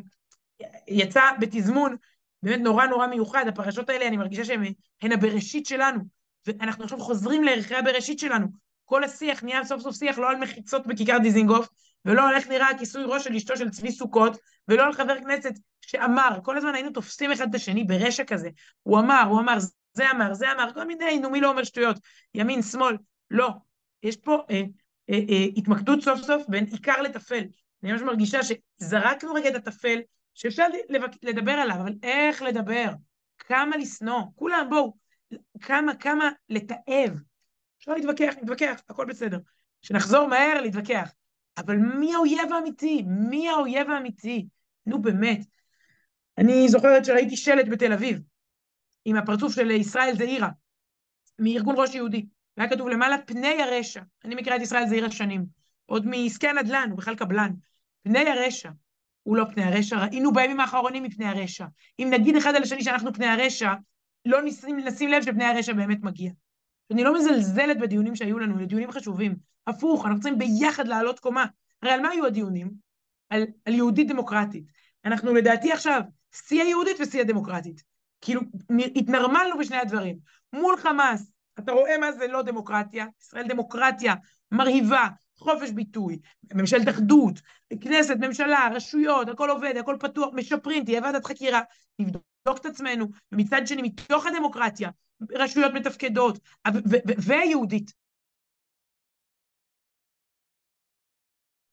יצא בתזמון, באמת נורא נורא מיוחד, הפרשות האלה, אני מרגישה שהן הבראשית שלנו, ואנחנו עכשיו חוזרים לערכי הבראשית שלנו. כל השיח נהיה סוף סוף שיח לא על מחיצות בכיכר דיזינגוף, ולא על איך נראה הכיסוי ראש של אשתו של צבי סוכות, ולא על חבר כנסת שאמר, כל הזמן היינו תופסים אחד את השני ברשע כזה. הוא אמר, הוא אמר, זה אמר, זה אמר, כל מיני, נו, מי לא אומר שטויות? ימין, שמאל, לא. יש פה אה, אה, אה, התמקדות סוף סוף בין עיקר לטפל. אני ממש מרגישה שזרקנו רגע את הטפל, שאפשר לדבר עליו, אבל איך לדבר? כמה לשנוא? כולם, בואו, כמה, כמה לתעב. אפשר להתווכח, נתווכח, הכל בסדר. שנחזור מהר להתווכח. אבל מי האויב האמיתי? מי האויב האמיתי? נו באמת. אני זוכרת שראיתי שלט בתל אביב, עם הפרצוף של ישראל זעירה, מארגון ראש יהודי. והיה כתוב למעלה פני הרשע. אני מכירה את ישראל זעירה שנים. עוד מעסקי הנדל"ן, הוא בכלל קבלן. פני הרשע. הוא לא פני הרשע, ראינו בימים האחרונים מפני הרשע. אם נגיד אחד על השני שאנחנו פני הרשע, לא נשים, נשים לב שפני הרשע באמת מגיע. אני לא מזלזלת בדיונים שהיו לנו, אלה דיונים חשובים. הפוך, אנחנו צריכים ביחד לעלות קומה. הרי על מה היו הדיונים? על, על יהודית דמוקרטית. אנחנו לדעתי עכשיו שיא היהודית ושיא הדמוקרטית. כאילו, התנרמלנו בשני הדברים. מול חמאס, אתה רואה מה זה לא דמוקרטיה? ישראל דמוקרטיה מרהיבה, חופש ביטוי, ממשלת אחדות, כנסת, ממשלה, רשויות, הכל עובד, הכל פתוח, משפרים, תהיה ועדת חקירה, נבדוק את עצמנו, ומצד שני, מתוך הדמוקרטיה, רשויות מתפקדות, ויהודית.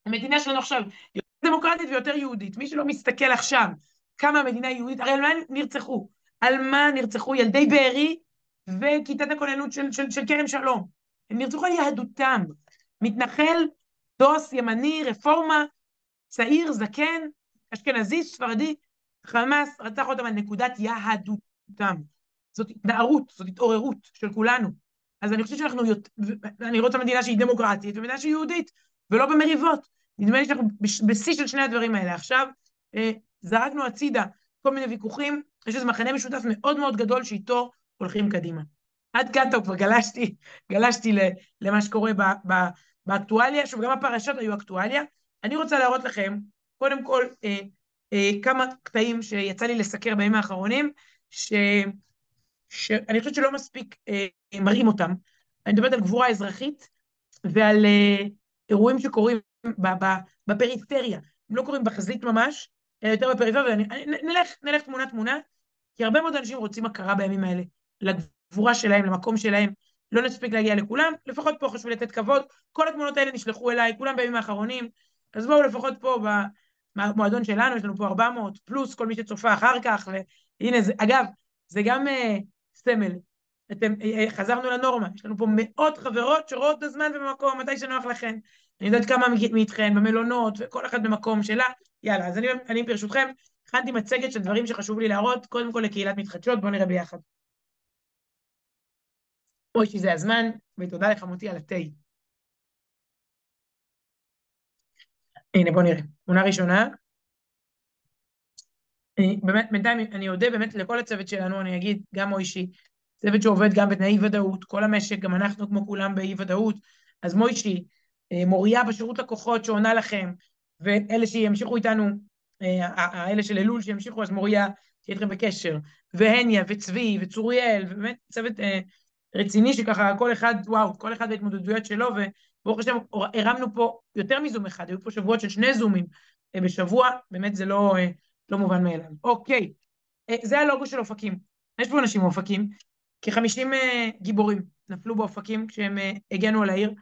המדינה שלנו עכשיו יותר דמוקרטית ויותר יהודית. מי שלא מסתכל עכשיו כמה המדינה יהודית, הרי על מה נרצחו? על מה נרצחו ילדי בארי וכיתת הכוננות של, של, של כרם שלום? הם נרצחו על יהדותם. מתנחל, דוס, ימני, רפורמה, צעיר, זקן, אשכנזי, ספרדי, חמאס רצח אותם על נקודת יהדותם. זאת התנערות, זאת התעוררות של כולנו. אז אני חושבת שאנחנו, אני רוצה מדינה שהיא דמוקרטית ומדינה שהיא יהודית, ולא במריבות. נדמה לי שאנחנו בשיא של שני הדברים האלה. עכשיו אה, זרקנו הצידה כל מיני ויכוחים, יש איזה מחנה משותף מאוד מאוד גדול שאיתו הולכים קדימה. עד כאן טוב, כבר גלשתי, גלשתי למה שקורה ב, ב, באקטואליה, שוב, גם הפרשות היו אקטואליה. אני רוצה להראות לכם, קודם כל, אה, אה, כמה קטעים שיצא לי לסקר בימים האחרונים, ש, שאני חושבת שלא מספיק אה, מראים אותם. אני מדברת על גבורה אזרחית ועל אה, אירועים שקורים בפריפריה. הם לא קורים בחזית ממש, אלא יותר בפריפריה, נלך, נלך תמונה-תמונה, כי הרבה מאוד אנשים רוצים הכרה בימים האלה, לגבורה שלהם, למקום שלהם. לא נספיק להגיע לכולם, לפחות פה חשוב לתת כבוד. כל התמונות האלה נשלחו אליי, כולם בימים האחרונים, אז בואו לפחות פה במועדון שלנו, יש לנו פה 400, פלוס כל מי שצופה אחר כך, והנה, זה, אגב, זה גם uh, סמל. אתם, uh, חזרנו לנורמה, יש לנו פה מאות חברות שרואות בזמן ובמקום, מתי שנוח לכן. אני יודעת כמה מאיתכן במלונות, וכל אחד במקום שלה. יאללה, אז אני, אני ברשותכם, הכנתי מצגת של דברים שחשוב לי להראות, קודם כל לקהילת מתחדשות, בואו נראה ביחד. אוי, שזה הזמן, ותודה לך מוטי על התה. הנה, בואו נראה. תמונה ראשונה. אני, באמת, בינתיים אני אודה באמת לכל הצוות שלנו, אני אגיד, גם מוישי, צוות שעובד גם בתנאי ודאות, כל המשק, גם אנחנו כמו כולם באי ודאות, אז מוישי, אה, מוריה בשירות לקוחות שעונה לכם, ואלה שימשיכו איתנו, אה, האלה של אלול שימשיכו, אז מוריה תהיה איתכם בקשר, והניה וצבי וצוריאל, ובאמת צוות אה, רציני שככה כל אחד, וואו, כל אחד בהתמודדויות שלו, וברוך השם הרמנו פה יותר מזום אחד, היו פה שבועות של שני זומים בשבוע, באמת זה לא, לא מובן מאליו. אוקיי, זה הלוגו של אופקים. יש פה אנשים מאופקים, כחמישים גיבורים נפלו באופקים כשהם הגנו על העיר.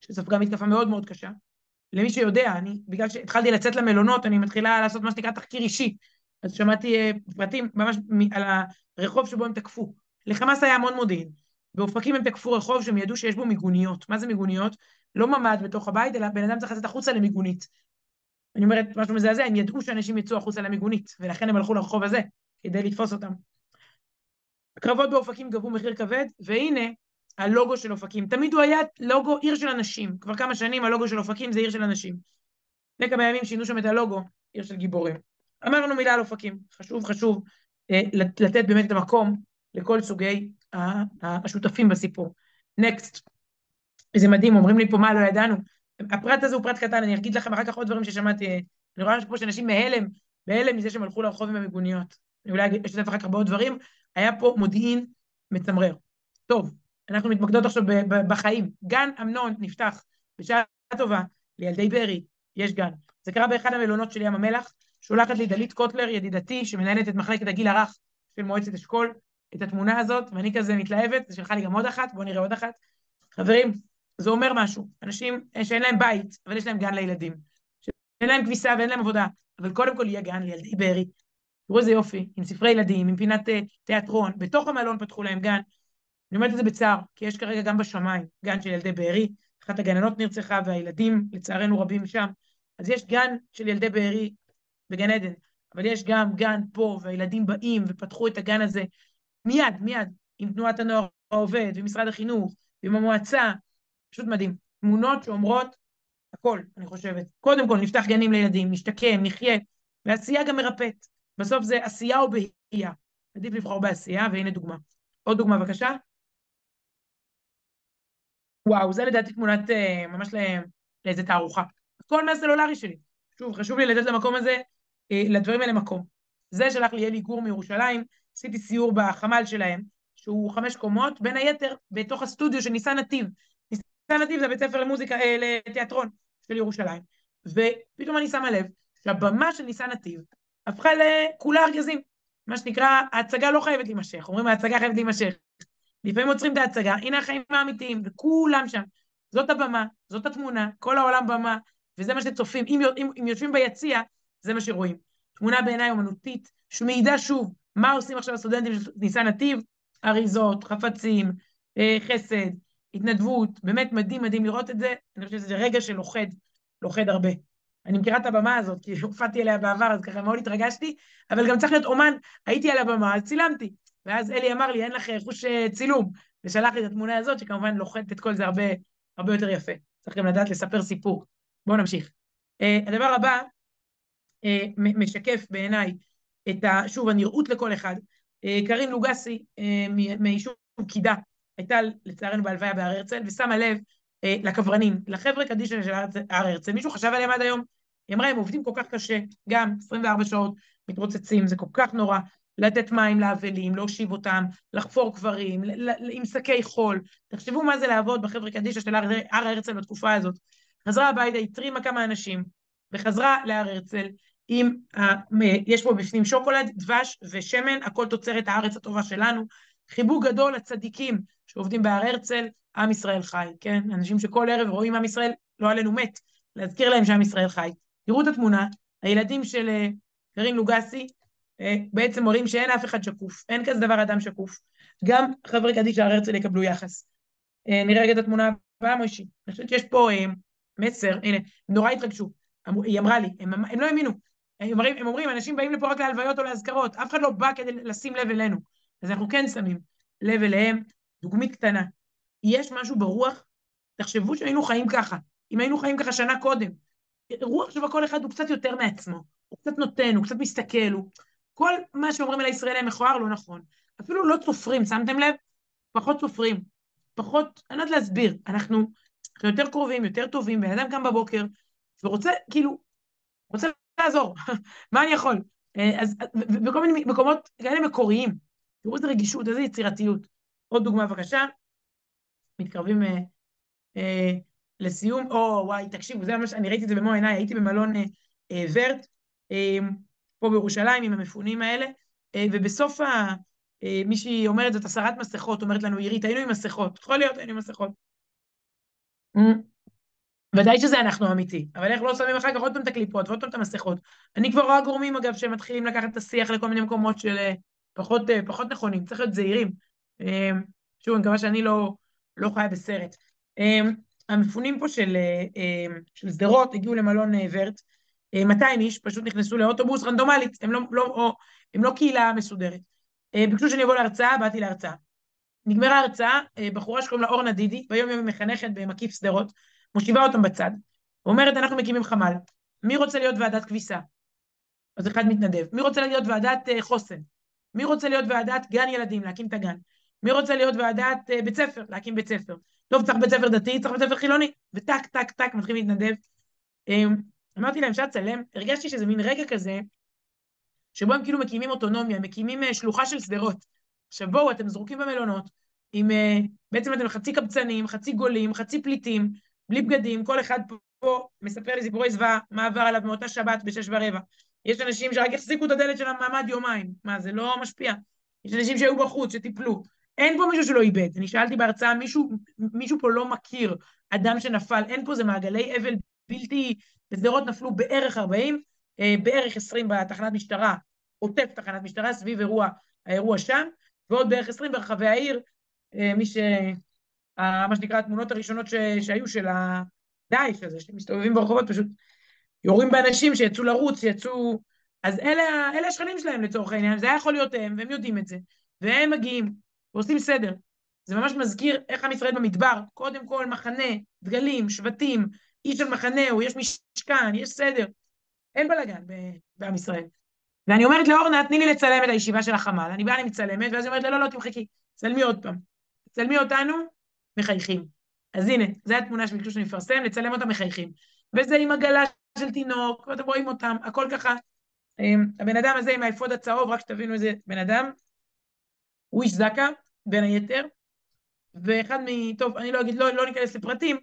שספגה מתקפה מאוד מאוד קשה. למי שיודע, אני, בגלל שהתחלתי לצאת למלונות, אני מתחילה לעשות מה שנקרא תחקיר אישי. אז שמעתי פרטים ממש על הרחוב שבו הם תקפו. לחמאס היה המון מודיעין. באופקים הם תקפו רחוב שהם ידעו שיש בו מיגוניות. מה זה מיגוניות? לא ממ"ד בתוך הבית, אלא בן אדם צריך לצאת החוצה למיגונית. אני אומרת משהו מזעזע, הם ידעו שאנשים יצאו החוצה למיגונית, ולכן הם הלכו לרחוב הזה, כדי לתפוס אותם. הקרבות באופקים גבו מחיר כבד, והנה, הלוגו של אופקים. תמיד הוא היה לוגו עיר של אנשים. כבר כמה שנים הלוגו של אופקים זה עיר של אנשים. לפני כמה ימים שינו שם את הלוגו, עיר של גיבורים. אמרנו מילה על אופקים. חשוב, חשוב אה, לתת באמת את המקום לכל סוגי השותפים בסיפור. נקסט. איזה מדהים, אומרים לי פה מה לא ידענו. הפרט הזה הוא פרט קטן, אני אגיד לכם אחר כך עוד דברים ששמעתי. אני רואה פה שאנשים מהלם, בהלם מזה שהם הלכו לרחוב עם המיגוניות. אני אולי אשתף אחר כך בעוד דברים. היה פה מודיעין מצמרר. טוב, אנחנו מתמקדות עכשיו בחיים. גן אמנון נפתח בשעה טובה לילדי בארי, יש גן. זה קרה באחד המלונות של ים המלח, שולחת לי דלית קוטלר, ידידתי, שמנהלת את מחלקת הגיל הרך של מועצת אשכול, את התמונה הזאת, ואני כזה מתלהבת, זה שלחה לי גם עוד אחת, בואו נראה עוד אחת. חברים, זה אומר משהו. אנשים שאין להם בית, אבל יש להם גן לילדים. שאין להם כביסה ואין להם עבודה, אבל קודם כל יהיה גן לילדי בארי. תראו איזה יופי, עם ספרי ילדים, עם פינת אה, תיאטרון, בתוך המלון פתחו להם גן, אני אומרת את זה בצער, כי יש כרגע גם בשמיים גן של ילדי בארי, אחת הגננות נרצחה והילדים לצערנו רבים שם, אז יש גן של ילדי בארי בגן עדן, אבל יש גם גן פה, והילדים באים ופתחו את הגן הזה מיד, מיד, עם תנועת הנוער העובד, ועם משרד החינוך, ועם המועצה, פשוט מדהים. תמונות שאומרות הכל, אני חושבת. קודם כל, נפתח גנים לילדים, נשתקם, נחיה, ועשייה גם מרפאת. בסוף זה עשייה או בהייה. עדיף לבחור בעשייה, והנה דוגמה. עוד דוגמה, בבקשה. וואו, זה לדעתי תמונת אה, ממש לאיזה תערוכה. הכל מהסלולרי שלי. שוב, חשוב לי לתת למקום הזה, אה, לדברים האלה מקום. זה שלח לי אלי גור מירושלים, עשיתי סיור בחמ"ל שלהם, שהוא חמש קומות, בין היתר בתוך הסטודיו של ניסן נתיב. נתיב זה בית ספר למוזיקה, אה, לתיאטרון של ירושלים. ופתאום אני שמה לב שהבמה של ניסן נתיב הפכה לכולה ארגזים. מה שנקרא, ההצגה לא חייבת להימשך. אומרים, ההצגה חייבת להימשך. לפעמים עוצרים את ההצגה, הנה החיים האמיתיים, וכולם שם. זאת הבמה, זאת התמונה, כל העולם במה, וזה מה שצופים. אם, אם, אם יושבים ביציע, זה מה שרואים. תמונה בעיניי אומנותית, שמעידה שוב מה עושים עכשיו הסטודנטים של ניסן נתיב, אריזות, חפצים, אה, חסד, התנדבות, באמת מדהים מדהים לראות את זה, אני חושבת שזה רגע שלוכד, לוכד הרבה. אני מכירה את הבמה הזאת, כי הופעתי עליה בעבר, אז ככה מאוד התרגשתי, אבל גם צריך להיות אומן, הייתי על הבמה, אז צילמתי. ואז אלי אמר לי, אין לך חוש צילום, ושלח לי את התמונה הזאת, שכמובן לוחדת את כל זה הרבה, הרבה יותר יפה. צריך גם לדעת לספר סיפור. בואו נמשיך. Uh, הדבר הבא uh, משקף בעיניי את, ה, שוב, הנראות לכל אחד. Uh, קרין לוגסי uh, מיישוב קידה, הייתה לצערנו בהלוויה בהר הרצל, ושמה לב uh, לקברנים, לחבר'ה קדישא של הר הרצל. מישהו חשב עליהם עד היום? היא אמרה, הם עובדים כל כך קשה, גם 24 שעות מתרוצצים, זה כל כך נורא, לתת מים לאבלים, להושיב אותם, לחפור קברים, עם שקי חול. תחשבו מה זה לעבוד בחבר'ה קדישא של הר הרצל בתקופה הזאת. חזרה הביתה, התרימה כמה אנשים, וחזרה להר הרצל עם, ה... יש פה בפנים שוקולד, דבש ושמן, הכל תוצרת הארץ הטובה שלנו. חיבוק גדול לצדיקים שעובדים בהר הרצל, עם ישראל חי, כן? אנשים שכל ערב רואים עם ישראל, לא עלינו מת, להזכיר להם שעם ישראל חי. תראו את התמונה, הילדים של אה, קרין לוגסי, אה, בעצם מראים שאין אף אחד שקוף, אין כזה דבר אדם שקוף. גם חברי קדישא הר הרצל יקבלו יחס. אה, נראה רגע את התמונה הבאה, מוישי. אני חושבת שיש פה מסר, הנה, הם נורא התרגשו. היא אמרה לי, הם, הם לא האמינו. הם אומרים, הם אומרים, אנשים באים לפה רק להלוויות או לאזכרות, אף אחד לא בא כדי לשים לב אלינו. אז אנחנו כן שמים לב אליהם. דוגמית קטנה, יש משהו ברוח, תחשבו שהיינו חיים ככה, אם היינו חיים ככה שנה קודם, רוח שבה כל אחד הוא קצת יותר מעצמו, הוא קצת נותן, הוא קצת מסתכל, הוא... כל מה שאומרים על הישראלי המכוער לא נכון. אפילו לא צופרים, שמתם לב? פחות צופרים, פחות, אני לא יודעת להסביר, אנחנו אנחנו יותר קרובים, יותר טובים, בן אדם קם בבוקר ורוצה, כאילו, רוצה לעזור, מה אני יכול? אה, אז בכל מיני מקומות כאלה מקוריים, תראו איזה רגישות, איזה יצירתיות. עוד דוגמה בבקשה, מתקרבים אה, אה, לסיום, או וואי, תקשיבו, זה ממש, אני ראיתי את זה במו עיניי, הייתי במלון אה, אה, ורט, אה, פה בירושלים עם המפונים האלה, אה, ובסוף ה... אה, מישהי אומרת זאת הסרת מסכות, אומרת לנו, עירית, היינו עם מסכות, יכול להיות, היינו עם מסכות. ודאי שזה אנחנו אמיתי, אבל איך לא שמים אחר כך עוד פעם את הקליפות ועוד פעם את המסכות. אני כבר רואה גורמים, אגב, שמתחילים לקחת את השיח לכל מיני מקומות של אה, פחות, אה, פחות נכונים, צריך להיות זהירים. אה, שוב, אני מקווה שאני לא, לא חיה בסרט. המפונים פה של, של שדרות הגיעו למלון ורט, 200 איש פשוט נכנסו לאוטובוס רנדומלית, הם לא, לא, או, הם לא קהילה מסודרת. ביקשו שאני אבוא להרצאה, באתי להרצאה. נגמרה ההרצאה, אה, בחורה שקוראים לה אורנה דידי, ביום יום היא מחנכת במקיף שדרות, מושיבה אותם בצד, ואומרת, אנחנו מקימים חמ"ל, מי רוצה להיות ועדת כביסה? אז אחד מתנדב. מי רוצה להיות ועדת חוסן? מי רוצה להיות ועדת גן ילדים, להקים את הגן? מי רוצה להיות ועדת uh, בית ספר, להקים בית ספר? טוב, צריך בית ספר דתי, צריך בית ספר חילוני, וטק, טק, טק, מתחילים להתנדב. Um, אמרתי להם, אפשר לצלם? הרגשתי שזה מין רגע כזה, שבו הם כאילו מקימים אוטונומיה, מקימים uh, שלוחה של שדרות. עכשיו בואו, אתם זרוקים במלונות, עם, uh, בעצם אתם חצי קבצנים, חצי גולים, חצי פליטים, בלי בגדים, כל אחד פה מספר לי סיפורי זוועה, מה עבר עליו מאותה שבת בשש ורבע. יש אנשים שרק החזיקו את הדלת של המעמד יומיים, מה, זה לא משפיע. יש אנשים שהיו בחוץ, שטיפלו. אין פה מישהו שלא איבד. אני שאלתי בהרצאה, מישהו, מישהו פה לא מכיר אדם שנפל, אין פה, זה מעגלי אבל בלתי... בשדרות נפלו בערך 40, אה, בערך 20 בתחנת משטרה, עוטף תחנת משטרה, סביב אירוע, האירוע שם, ועוד בערך 20 ברחבי העיר, אה, מי ש... מה שנקרא התמונות הראשונות ש... שהיו של הדאעש הזה, שמסתובבים ברחובות פשוט יורים באנשים שיצאו לרוץ, שיצאו... אז אלה, אלה השכנים שלהם לצורך העניין, זה היה יכול להיות הם, והם יודעים את זה, והם מגיעים ועושים סדר. זה ממש מזכיר איך עם ישראל במדבר, קודם כל מחנה, דגלים, שבטים, איש של מחנהו, יש משכן, יש סדר. אין בלאגן בעם ישראל. ואני אומרת לאורנה, תני לי לצלם את הישיבה של החמ"ל. אני באה, אני מצלמת, ואז היא אומרת, לא, לא, לא, תמחקי, צלמי עוד פעם. צלמי אותנו, מחייכים. אז הנה, זו התמונה שביקשו שאני אפרסם, לצלם אותם מחייכים. וזה עם עגלה של תינוק, ואתם רואים אותם, הכל ככה. אמ, הבן אדם הזה עם האפוד הצהוב, רק שתבינו איזה בן אדם, הוא איש זקה, בין היתר, ואחד מ... טוב, אני לא אגיד, לא, לא ניכנס לפרטים,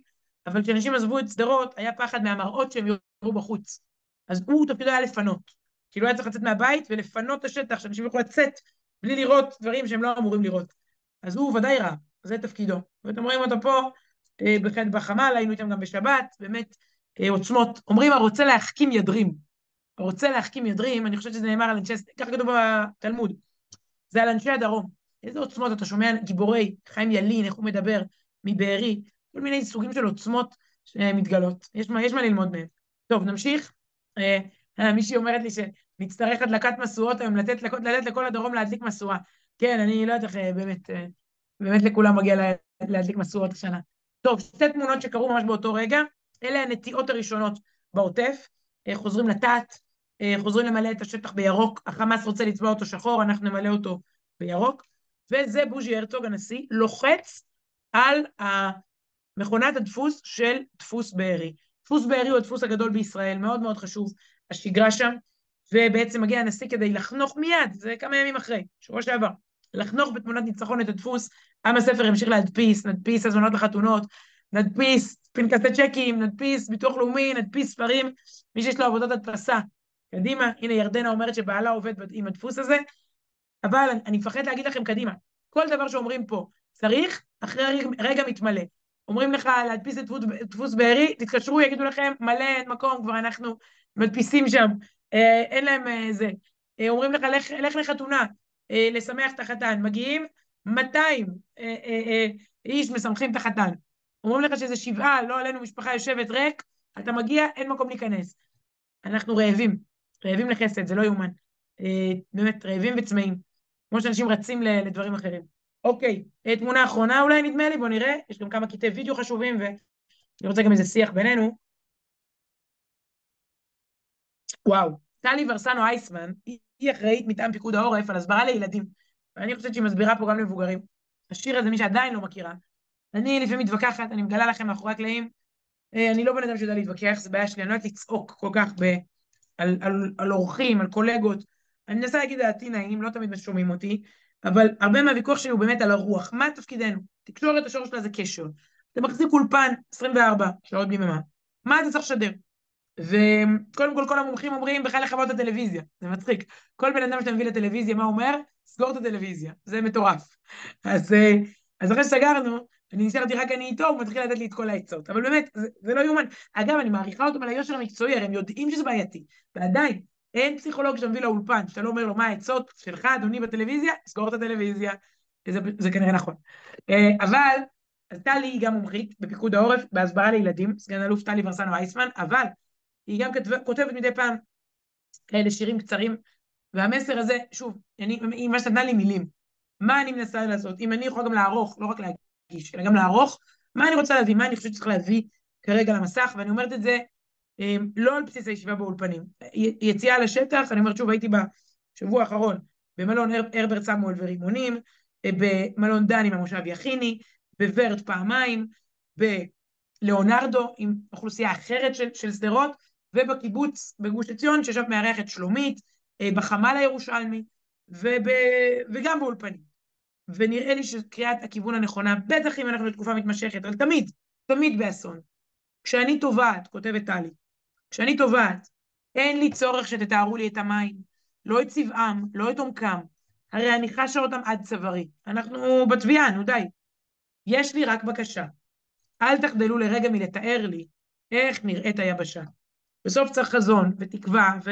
אבל כשאנשים עזבו את שדרות, היה פחד מהמראות שהם יראו בחוץ. אז הוא תפקידו היה לפנות. כאילו היה צריך לצאת מהבית ולפנות את השטח, שאנשים יוכלו לצאת בלי לראות דברים שהם לא אמורים לראות. אז הוא ודאי רע, זה תפקידו. ואתם רואים אותו פה, אה, בחמ"ל, היינו איתם גם בשבת, באמת אה, עוצמות. אומרים, הרוצה להחכים ידרים. הרוצה להחכים ידרים, אני חושבת שזה נאמר על אנשי, ככה כתוב בתלמוד, זה על אנשי הדרום. איזה עוצמות, אתה שומע גיבורי, חיים ילין, איך הוא מדבר, מבארי, כל מיני סוגים של עוצמות שמתגלות. יש מה, יש מה ללמוד מהם. טוב, נמשיך. אה, מישהי אומרת לי שנצטרך הדלקת משואות היום, לתת, לתת לכל הדרום להדליק משואה. כן, אני לא יודעת איך, אה, באמת, אה, באמת לכולם מגיע להדליק משואות השנה. טוב, שתי תמונות שקרו ממש באותו רגע, אלה הנטיעות הראשונות בעוטף, אה, חוזרים לטעת, חוזרים למלא את השטח בירוק, החמאס רוצה לצבוע אותו שחור, אנחנו נמלא אותו בירוק, וזה בוז'י הרצוג הנשיא, לוחץ על מכונת הדפוס של דפוס בארי. דפוס בארי הוא הדפוס הגדול בישראל, מאוד מאוד חשוב, השגרה שם, ובעצם מגיע הנשיא כדי לחנוך מיד, זה כמה ימים אחרי, שבוע שעבר, לחנוך בתמונת ניצחון את הדפוס, עם הספר ימשיך להדפיס, נדפיס הזמנות לחתונות, נדפיס פנקסי צ'קים, נדפיס ביטוח לאומי, נדפיס ספרים, מי שיש לו עבודות הדפסה, קדימה, הנה ירדנה אומרת שבעלה עובד עם הדפוס הזה, אבל אני מפחד להגיד לכם קדימה, כל דבר שאומרים פה צריך, אחרי רגע, רגע מתמלא. אומרים לך להדפיס את דפוס בארי, תתקשרו, יגידו לכם, מלא, אין מקום, כבר אנחנו מדפיסים שם, אה, אין להם אה, זה. אה, אומרים לך, לך, לך לחתונה, אה, לשמח את החתן, מגיעים 200 אה, אה, אה, איש משמחים את החתן. אומרים לך שזה שבעה, לא עלינו, משפחה יושבת ריק, אתה מגיע, אין מקום להיכנס. אנחנו רעבים, רעבים לחסד, זה לא יאומן. אה, באמת, רעבים וצמאים, כמו שאנשים רצים לדברים אחרים. אוקיי, אה, תמונה אחרונה אולי נדמה לי, בואו נראה, יש גם כמה קטעי וידאו חשובים ואני רוצה גם איזה שיח בינינו. וואו, טלי ורסנו אייסמן, היא אחראית מטעם פיקוד העורף על הסברה לילדים, ואני חושבת שהיא מסבירה פה גם למבוגרים. השיר הזה, מי שעדיין לא מכירה, אני לפעמים מתווכחת, אני מגלה לכם מאחורי הקלעים, אה, אני לא בן אדם שיודע להתווכח, זה בעיה שלי, אני לא יודעת לצעוק כל כך ב, על, על, על אורחים, על קולגות. אני מנסה להגיד דעתי נעים, לא תמיד שומעים אותי, אבל הרבה מהוויכוח שלי הוא באמת על הרוח. מה תפקידנו? תקשורת, השורש שלה זה קשר. אתה מחזיק אולפן 24 שעות ביממה. מה אתה צריך לשדר? וקודם כל, כל המומחים אומרים בכלל לכבות את הטלוויזיה. זה מצחיק. כל בן אדם שאתה מביא לטלוויזיה, מה הוא אומר? סגור את הטלוויזיה. זה מטורף. אז, אה, אז אחרי שסגרנו, אני נשארתי רק אני איתו, הוא מתחיל לתת לי את כל העצות. אבל באמת, זה, זה לא יאומן. אגב, אני מעריכה אותם על היושר המקצועי, הרי הם יודעים שזה בעייתי. ועדיין, אין פסיכולוג שאתה מביא לאולפן, שאתה לא אומר לו מה העצות שלך, אדוני, בטלוויזיה, סגור את הטלוויזיה. זה, זה כנראה נכון. אה, אבל, אז טלי היא גם מומחית בפיקוד העורף, בהסברה לילדים, סגן אלוף טלי ורסנו אייסמן, אבל היא גם כתב, כותבת מדי פעם כאלה שירים קצרים, והמסר הזה, שוב, אני, היא ממש נתנה לי מילים. מה אני מנסה לעשות? אם אני יכולה גם לערוך, לא רק להגיש, אלא גם לערוך, מה אני רוצה להביא, מה אני חושבת שצריך להביא כרגע למסך, ואני אומרת את זה לא על בסיס הישיבה באולפנים. יציאה לשטח, אני אומרת שוב, הייתי בשבוע האחרון במלון הרברט סמואל ורימונים, אה, במלון דן עם המושב יכיני, בוורט פעמיים, בלאונרדו עם אוכלוסייה אחרת של שדרות, ובקיבוץ בגוש עציון, ששם מארח את שלומית, אה, בחמ"ל הירושלמי, וב... וגם באולפנים. ונראה לי שקריאת הכיוון הנכונה, בטח אם אנחנו בתקופה מתמשכת, אבל תמיד, תמיד באסון. כשאני טובעת, כותבת טלי, כשאני טובעת, אין לי צורך שתתארו לי את המים, לא את צבעם, לא את עומקם, הרי אני חשה אותם עד צווארי. אנחנו בתביעה, נו די. יש לי רק בקשה, אל תחדלו לרגע מלתאר לי איך נראית היבשה. בסוף צריך חזון ותקווה, ו...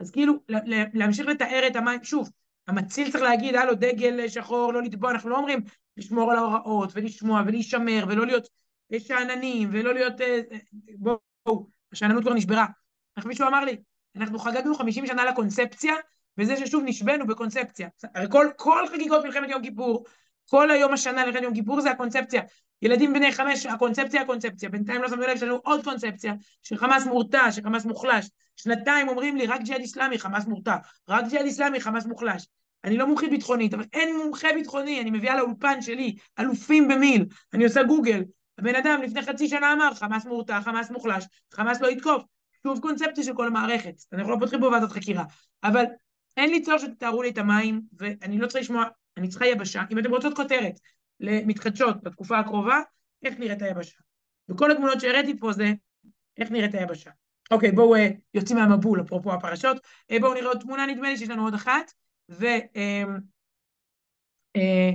אז כאילו להמשיך לתאר את המים, שוב, המציל צריך להגיד, הלו, דגל שחור, לא לטבוע, אנחנו לא אומרים לשמור על ההוראות ולשמוע ולהישמר ולא להיות שאננים ולא להיות... אה, אה, בואו, השאננות כבר נשברה. איך מישהו אמר לי, אנחנו חגגנו 50 שנה לקונספציה, וזה ששוב נשבנו בקונספציה. הרי כל, כל חגיגות מלחמת יום כיפור, כל היום השנה למלחמת יום כיפור זה הקונספציה. ילדים בני חמש, הקונספציה הקונספציה. בינתיים לא שמנו לב, יש לנו עוד קונספציה, שחמאס מורתע, שחמאס מוחלש. שנתיים אומרים לי, רק ג'יהאד איסלאמי, חמאס מורתע. רק ג'יהאד איסלאמי, חמאס מוחלש. אני לא מומחית ביטחונית, אבל אין מומחה ביטחוני, אני מביאה לאולפן שלי, אלופים במיל, אני עושה גוגל. הבן אדם לפני חצי שנה אמר, חמאס מורתע, חמאס מוחלש, חמאס לא יתקוף. שוב קונספציה של כל המערכת. אנחנו לא פותחים פה ועדת חקירה. אבל אין לי צורך שתתארו לי את המים, ואני לא צריכה לשמוע, אני צריכה יבשה. אם אתם רוצות כותרת למתחדשות בתקופה הקרובה, איך נראית היבשה. וכל התמונות שהראיתי פה זה איך נראית היבשה. אוקיי, בואו uh, יוצאים מהמבול, אפרופו הפרשות. Uh, בואו נראה עוד תמונה, נדמה לי שיש לנו עוד אחת. ו... אמ, אה,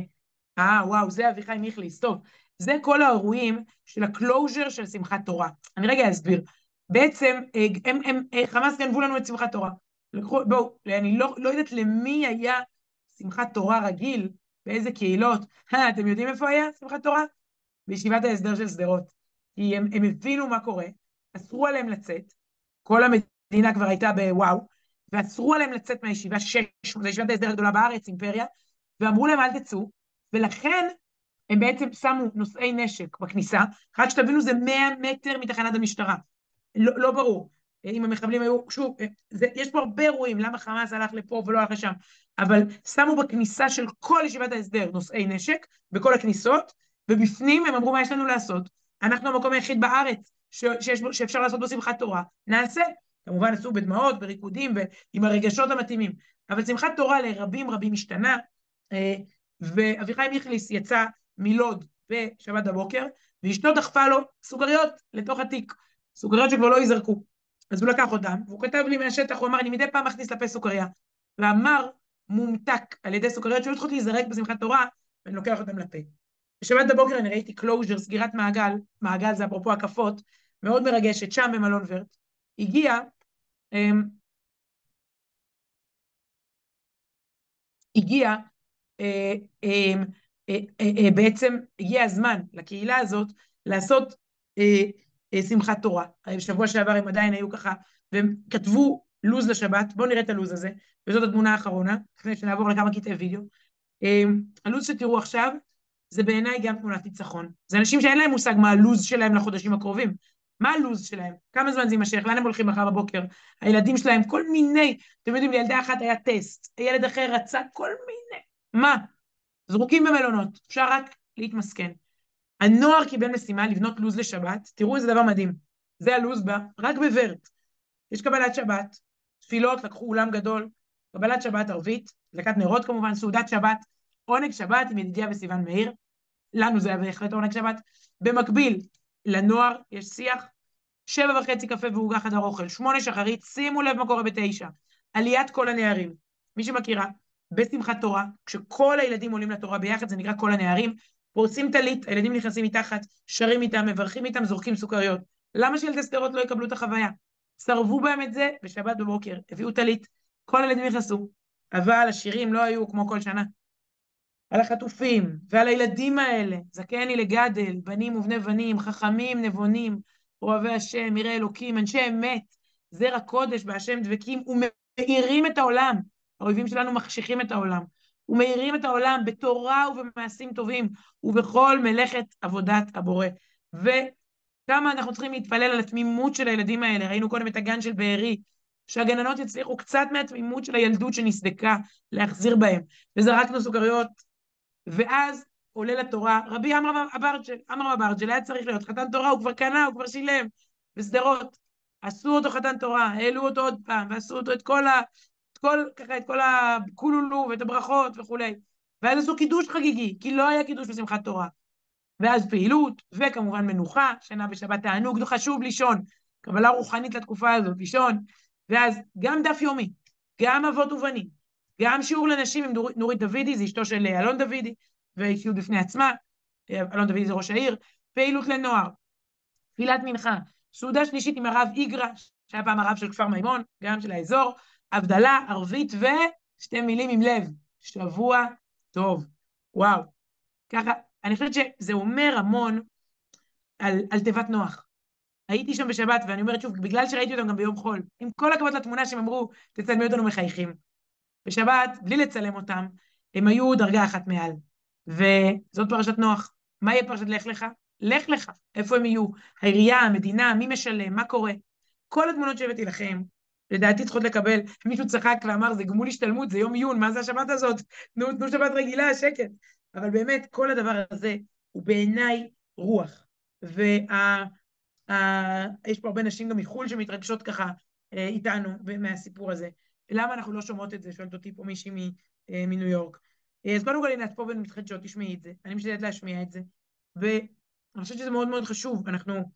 אה, וואו, זה אביחי מיכליס. טוב, זה כל האירועים של הקלוז'ר של שמחת תורה. אני רגע אסביר. בעצם, הם, הם, הם, חמאס גנבו לנו את שמחת תורה. לקחו, בואו, אני לא, לא יודעת למי היה שמחת תורה רגיל, באיזה קהילות. אה, אתם יודעים איפה היה שמחת תורה? בישיבת ההסדר של שדרות. כי הם, הם הבינו מה קורה, אסרו עליהם לצאת, כל המדינה כבר הייתה בוואו, ואסרו עליהם לצאת מהישיבה, שש, זו ישיבת ההסדר הגדולה בארץ, אימפריה, ואמרו להם אל תצאו, ולכן הם בעצם שמו נושאי נשק בכניסה, רק שתבינו זה 100 מטר מתחנת המשטרה. לא, לא ברור. אם המחבלים היו, שוב, זה, יש פה הרבה אירועים, למה חמאס הלך לפה ולא הלך לשם, אבל שמו בכניסה של כל ישיבת ההסדר נושאי נשק, בכל הכניסות, ובפנים הם אמרו מה יש לנו לעשות. אנחנו המקום היחיד בארץ ש, שיש, שאפשר לעשות בו שמחת תורה, נעשה. כמובן עשו בדמעות, בריקודים ועם הרגשות המתאימים. אבל שמחת תורה לרבים רבים השתנה, אה, ואביחי מיכליס יצא מלוד בשבת בבוקר, ואשתו דחפה לו סוכריות לתוך התיק, סוכריות שכבר לא ייזרקו. אז הוא לקח אותם, והוא כתב לי מהשטח, הוא אמר, אני מדי פעם מכניס לפה סוכריה. ואמר, מומתק על ידי סוכריות שהיו צריכות להיזרק בשמחת תורה, ואני לוקח אותם לפה. בשבת בבוקר אני ראיתי closure, סגירת מעגל, מעגל זה אפרופו הקפות, מאוד מרגשת, שם במלון ורט. הגיע, אמ, הגיע, אה, אמ, בעצם הגיע הזמן לקהילה הזאת לעשות שמחת תורה. בשבוע שעבר הם עדיין היו ככה, והם כתבו לו"ז לשבת, בואו נראה את הלו"ז הזה, וזאת התמונה האחרונה, לפני שנעבור לכמה קטעי וידאו. הלו"ז שתראו עכשיו, זה בעיניי גם תמונת ניצחון. זה אנשים שאין להם מושג מה הלו"ז שלהם לחודשים הקרובים. מה הלו"ז שלהם? כמה זמן זה יימשך? לאן הם הולכים מחר בבוקר? הילדים שלהם, כל מיני, אתם יודעים, לילדה אחת היה טסט, ילד אחר רצה כל מיני. מה? זרוקים במלונות, אפשר רק להתמסכן. הנוער קיבל משימה לבנות לו"ז לשבת, תראו איזה דבר מדהים. זה הלו"ז בה, רק בוורט. יש קבלת שבת, תפילות, לקחו אולם גדול, קבלת שבת ערבית, דלקת נרות כמובן, סעודת שבת, עונג שבת עם ידידיה וסיון מאיר, לנו זה היה בהחלט עונג שבת. במקביל, לנוער יש שיח, שבע וחצי קפה ועוגה חדר אוכל, שמונה שחרית, שימו לב מה קורה בתשע, עליית כל הנערים. מי שמכירה, בשמחת תורה, כשכל הילדים עולים לתורה ביחד, זה נקרא כל הנערים, פורצים טלית, הילדים נכנסים מתחת, שרים איתם, מברכים איתם, זורקים סוכריות. למה שילדי שדרות לא יקבלו את החוויה? צרבו בהם את זה בשבת בבוקר, הביאו טלית, כל הילדים נכנסו, אבל השירים לא היו כמו כל שנה. על החטופים ועל הילדים האלה, זכני לגדל, בנים ובני בנים, חכמים, נבונים, אוהבי השם, יראי אלוקים, אנשי אמת, זרע קודש בהשם דבקים ומאירים את העולם. האויבים שלנו מחשיכים את העולם. ומאירים את העולם בתורה ובמעשים טובים ובכל מלאכת עבודת הבורא. וכמה אנחנו צריכים להתפלל על התמימות של הילדים האלה. ראינו קודם את הגן של בארי, שהגננות יצליחו קצת מהתמימות של הילדות שנסדקה להחזיר בהם. וזרקנו סוכריות ואז עולה לתורה, רבי עמרם אברג'ל, עמרם אברג'ל היה צריך להיות חתן תורה, הוא כבר קנה, הוא כבר שילם, בשדרות. עשו אותו חתן תורה, העלו אותו עוד פעם, ועשו אותו את כל כל, ככה, את כל הקולולו ואת הברכות וכולי. ואז עשו קידוש חגיגי, כי לא היה קידוש בשמחת תורה. ואז פעילות, וכמובן מנוחה, שנה בשבת תענוג, חשוב לישון, קבלה רוחנית לתקופה הזאת, לישון, ואז גם דף יומי, גם אבות ובנים, גם שיעור לנשים עם נורית דוידי, זה אשתו של אלון דוידי, ואישיות בפני עצמה, אלון דוידי זה ראש העיר, פעילות לנוער, תפילת מנחה, סעודה שלישית עם הרב איגרא, שהיה פעם הרב של כפר מימון, גם של האזור, הבדלה, ערבית ושתי מילים עם לב, שבוע טוב. וואו. ככה, אני חושבת שזה אומר המון על, על תיבת נוח. הייתי שם בשבת, ואני אומרת שוב, בגלל שראיתי אותם גם ביום חול, עם כל הכבוד לתמונה שהם אמרו, תצלמי אותנו מחייכים. בשבת, בלי לצלם אותם, הם היו דרגה אחת מעל. וזאת פרשת נוח. מה יהיה פרשת לך לך? לך לך. איפה הם יהיו? העירייה, המדינה, מי משלם, מה קורה? כל התמונות שהבאתי לכם, לדעתי צריכות לקבל, מישהו צחק ואמר, זה גמול השתלמות, זה יום עיון, מה זה השבת הזאת? תנו, תנו שבת רגילה, שקט. אבל באמת, כל הדבר הזה הוא בעיניי רוח. ויש פה הרבה נשים גם מחו"ל שמתרגשות ככה אה, איתנו מהסיפור הזה. למה אנחנו לא שומעות את זה? שואלת אותי פה מישהי אה, מניו יורק. אה, אז קודם כל, הנה, את פה ומתחדשות, תשמעי את זה. אני משתדלת להשמיע את זה. ואני חושבת שזה מאוד מאוד חשוב. אנחנו...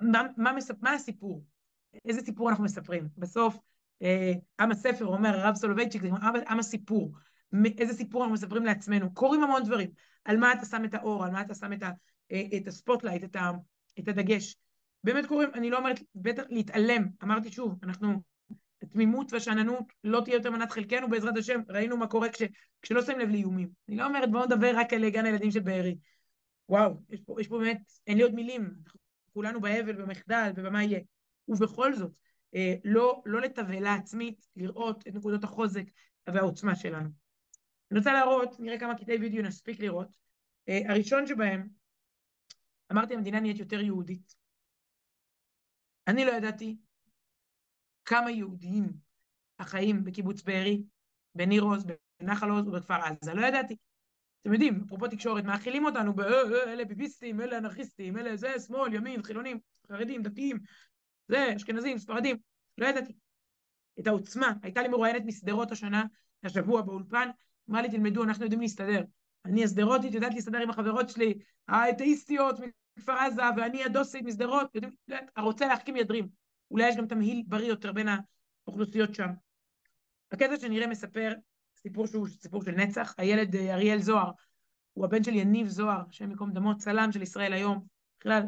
מה, מה. מה הסיפור? איזה סיפור אנחנו מספרים? בסוף, עם הספר אומר, הרב סולובייצ'יק, זה עם הסיפור. איזה סיפור אנחנו מספרים לעצמנו? קורים המון דברים. על מה אתה שם את האור, על מה אתה שם את, ה, את ה spotlight, את, ה, את הדגש. באמת קורים, אני לא אומרת, בטח להתעלם. אמרתי שוב, אנחנו התמימות והשאננות לא תהיה יותר מנת חלקנו בעזרת השם, ראינו מה קורה כש, כשלא שמים לב לאיומים. אני לא אומרת בואו נדבר רק על גן הילדים של בארי. וואו, יש פה, יש פה באמת, אין לי עוד מילים, כולנו באבל, במחדל, ובמה יהיה. ובכל זאת, אה, לא, לא לתבהלה עצמית, לראות את נקודות החוזק והעוצמה שלנו. אני רוצה להראות, נראה כמה קטעי וידאו נספיק לראות. Uh, הראשון שבהם, אמרתי המדינה נהיית יותר יהודית. אני לא ידעתי כמה יהודים החיים בקיבוץ בארי, בניר עוז, בנחל עוז ובכפר עזה. לא ידעתי. אתם יודעים, אפרופו תקשורת, מאכילים אותנו ב... אלה ביביסטים, אלה אנרכיסטים, אלה זה, שמאל, ימין, חילונים, חרדים, דתיים, זה, אשכנזים, ספרדים. לא ידעתי. את העוצמה. הייתה לי מרואיינת משדרות השנה, השבוע באולפן, אמרה לי, תלמדו, אנחנו יודעים להסתדר. אני השדרותית, יודעת להסתדר עם החברות שלי, האתאיסטיות מכפר עזה, ואני הדוסית משדרות, יודעים, הרוצה להחכים ידרים. אולי יש גם תמהיל בריא יותר בין האוכלוסיות שם. הקטע שנראה מספר סיפור שהוא סיפור של נצח, הילד אה, אריאל זוהר, הוא הבן של יניב זוהר, השם ייקום דמו, צלם של ישראל היום, בכלל,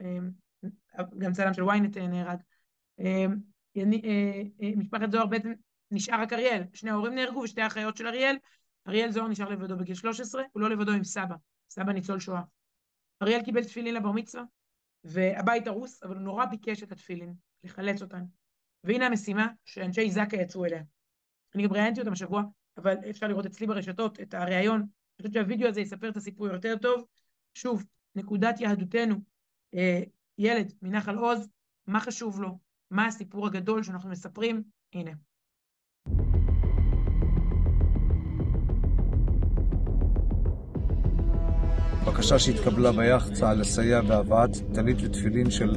אה, גם צלם של ynet אה, נהרג. משפחת זוהר בעצם נשאר רק אריאל, שני ההורים נהרגו ושתי האחיות של אריאל, אריאל זוהר נשאר לבדו בגיל 13, הוא לא לבדו עם סבא, סבא ניצול שואה. אריאל קיבל תפילין לבר מצווה, והבית הרוס, אבל הוא נורא ביקש את התפילין, לחלץ אותן. והנה המשימה שאנשי זק"א יצאו אליה. אני גם ראיינתי אותם השבוע, אבל אפשר לראות אצלי ברשתות את הריאיון. אני חושבת שהווידאו הזה יספר את הסיפור יותר טוב. שוב, נקודת יהדותנו, אה, ילד מנחל עוז, מה חשוב לו, מה הסיפור הגדול שאנחנו מספרים, הנה. בקשה שהתקבלה ביחצה לסייע בהבאת טלית ותפילין של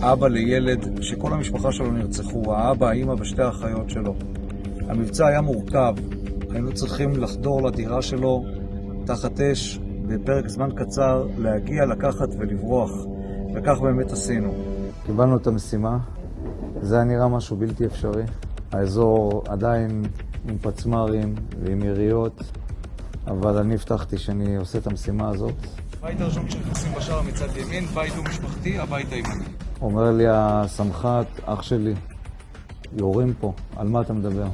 אבא לילד שכל המשפחה שלו נרצחו, האבא, האמא ושתי האחיות שלו. המבצע היה מורכב, היינו צריכים לחדור לדירה שלו תחת אש בפרק זמן קצר, להגיע, לקחת ולברוח, וכך באמת עשינו. קיבלנו את המשימה, זה היה נראה משהו בלתי אפשרי. האזור עדיין עם פצמ"רים ועם יריות, אבל אני הבטחתי שאני עושה את המשימה הזאת. בית הראשון כשנכנסים בשער מצד ימין, בית הוא משפחתי, הבית הימני. אומר לי הסמח"ט, אח שלי, יורים פה, על מה אתה מדבר?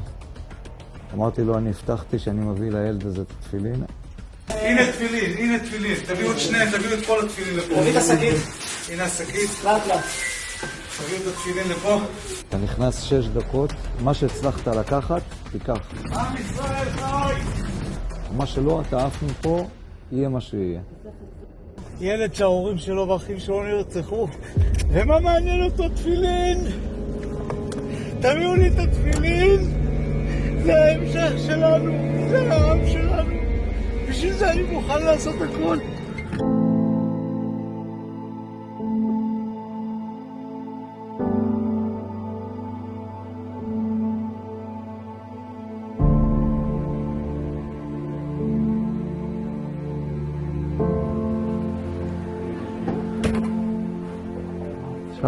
אמרתי לו, אני הבטחתי שאני מביא לילד הזה את התפילין. הנה תפילין, הנה תפילין, תביאו את שניהם, תביאו את כל התפילין לפה. תביא את השקית. הנה השקית. לאט לאט. תביאו את התפילין לפה. אתה נכנס שש דקות, מה שהצלחת לקחת, תיקח. עם ישראל חי! מה שלא אתה עף מפה, יהיה מה שיהיה. ילד שההורים שלו והאחים שלו נרצחו, ומה מעניין אותו תפילין? תביאו לי את התפילין! זה ההמשך שלנו, זה העם שלנו. בשביל זה אני מוכן לעשות הכל.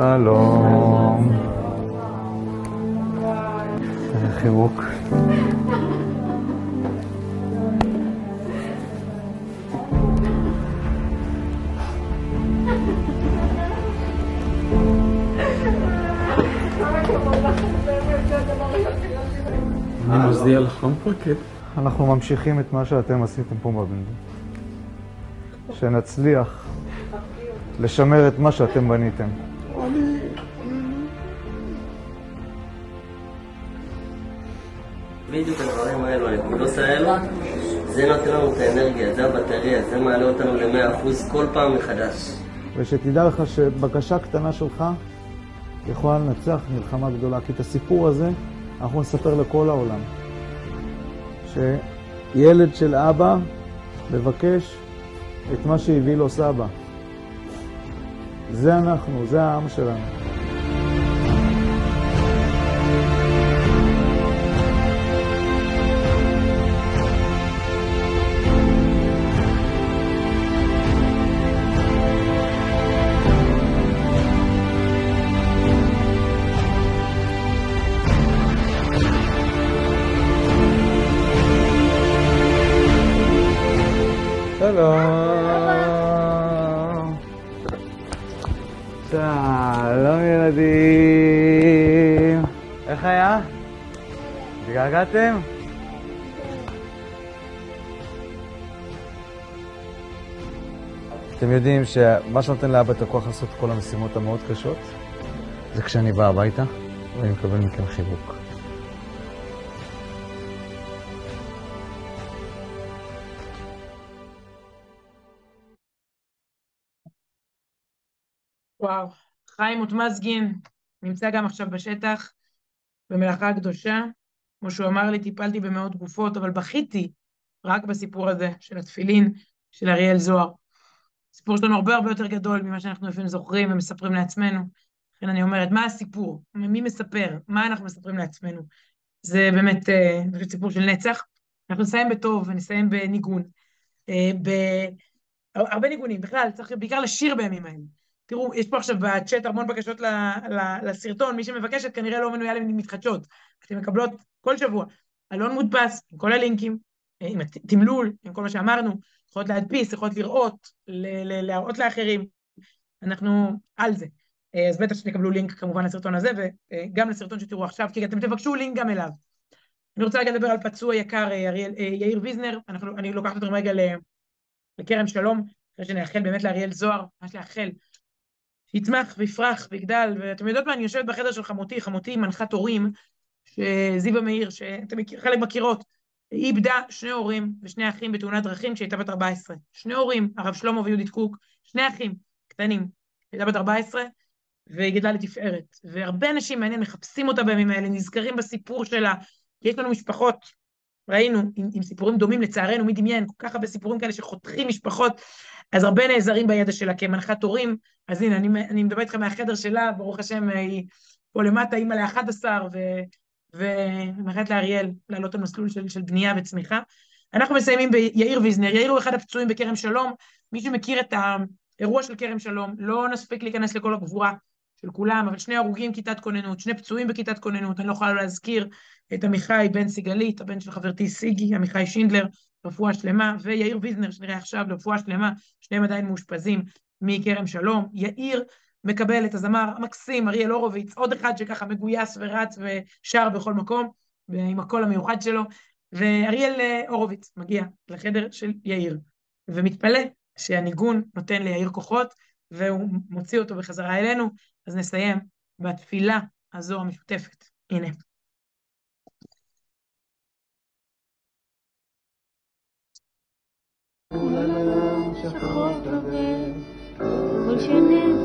שלום. חיבוק. אני מצדיע לך, המפקד. אנחנו ממשיכים את מה שאתם עשיתם פה בבנדו. שנצליח לשמר את מה שאתם בניתם. בדיוק הדברים האלו, הנקודות האלו, זה נותן לנו את האנרגיה, זה הבטריה, זה מעלה אותנו ל-100% כל פעם מחדש. ושתדע לך שבקשה קטנה שלך יכולה לנצח מלחמה גדולה, כי את הסיפור הזה אנחנו נספר לכל העולם. שילד של אבא מבקש את מה שהביא לו סבא. זה אנחנו, זה העם שלנו. אתם יודעים שמה שנותן לאבא את הכוח לעשות כל המשימות המאוד קשות, זה כשאני בא הביתה ואני מקבל מכם חיבוק. וואו, חיים מוטמזגין נמצא גם עכשיו בשטח, במלאכה הקדושה. כמו שהוא אמר לי, טיפלתי במאות גופות, אבל בכיתי רק בסיפור הזה של התפילין של אריאל זוהר. הסיפור שלנו הרבה הרבה יותר גדול ממה שאנחנו לפעמים זוכרים ומספרים לעצמנו. לכן אני אומרת, מה הסיפור? מי מספר? מה אנחנו מספרים לעצמנו? זה באמת אה, סיפור של נצח. אנחנו נסיים בטוב ונסיים בניגון. אה, ב... הרבה ניגונים, בכלל, צריך בעיקר לשיר בימים האלה. תראו, יש פה עכשיו בצ'אט המון בקשות ל, ל, לסרטון, מי שמבקשת כנראה לא מנויה למתחדשות. אתן מקבלות כל שבוע אלון מודפס עם כל הלינקים, עם התמלול, עם כל מה שאמרנו, יכולות להדפיס, יכולות לראות, להראות לאחרים. אנחנו על זה. אה, אז בטח שתקבלו לינק כמובן לסרטון הזה, וגם לסרטון שתראו עכשיו, כי אתם תבקשו לינק גם אליו. אני רוצה רגע לדבר על פצוע יקר, אה, אריאל, יאיר ויזנר, אנחנו, אני לוקחת אתכם רגע לכרם שלום, אחרי שנאחל באמת לאריאל זוהר, ממש לאחל, שיצמח ויפרח ויגדל, ואתם יודעות מה, אני יושבת בחדר של חמותי, חמותי מנחת הורים, שזיווה מאיר, שאתם חלק מכירות, היא איבדה שני הורים ושני אחים בתאונת דרכים כשהייתה בת 14. שני הורים, הרב שלמה ויהודית קוק, שני אחים קטנים. הייתה בת 14, והיא גדלה לתפארת. והרבה אנשים, מעניין, מחפשים אותה בימים האלה, נזכרים בסיפור שלה, יש לנו משפחות, ראינו, עם, עם סיפורים דומים, לצערנו, מי דמיין, כל כך הרבה סיפורים כאלה שחותכים משפחות, אז הרבה נעזרים בידע שלה כמנחת הורים. אז הנה, אני, אני מדבר איתכם מהחדר שלה, ברוך השם, היא פה למטה, אימא ל-11, ו... ומאחלת לאריאל לעלות על מסלול של, של בנייה וצמיחה. אנחנו מסיימים ביאיר ויזנר. יאיר הוא אחד הפצועים בכרם שלום. מי שמכיר את האירוע של כרם שלום, לא נספיק להיכנס לכל הגבורה של כולם, אבל שני הרוגים כיתת כוננות, שני פצועים בכיתת כוננות, אני לא יכולה להזכיר את עמיחי בן סיגלית, הבן של חברתי סיגי, עמיחי שינדלר, רפואה שלמה, ויאיר ויזנר שנראה עכשיו, רפואה שלמה, שניהם עדיין מאושפזים מכרם שלום. יאיר מקבל את הזמר המקסים, אריאל הורוביץ, עוד אחד שככה מגויס ורץ ושר בכל מקום, עם הקול המיוחד שלו, ואריאל אה, הורוביץ מגיע לחדר של יאיר, ומתפלא שהניגון נותן ליאיר כוחות, והוא מוציא אותו בחזרה אלינו, אז נסיים בתפילה הזו המשותפת. הנה. שחור כבד כל שנבקש.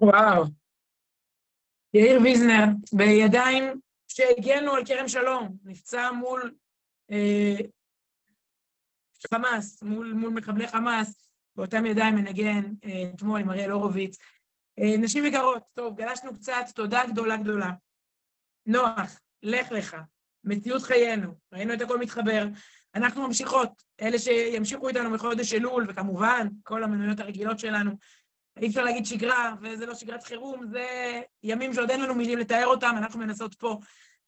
וואו. יאיר ויזנר, בידיים שהגנו על כרם שלום, נפצע מול אה, חמאס, מול, מול מחבלי חמאס, באותם ידיים מנגן אה, אתמול עם אריאל הורוביץ. אה, נשים יקרות, טוב, גלשנו קצת, תודה גדולה גדולה. נוח, לך לך, מציאות חיינו, ראינו את הכל מתחבר. אנחנו ממשיכות, אלה שימשיכו איתנו מחודש אלול, וכמובן, כל המנויות הרגילות שלנו. אי אפשר להגיד שגרה, וזה לא שגרת חירום, זה ימים שעוד אין לנו מילים לתאר אותם, אנחנו מנסות פה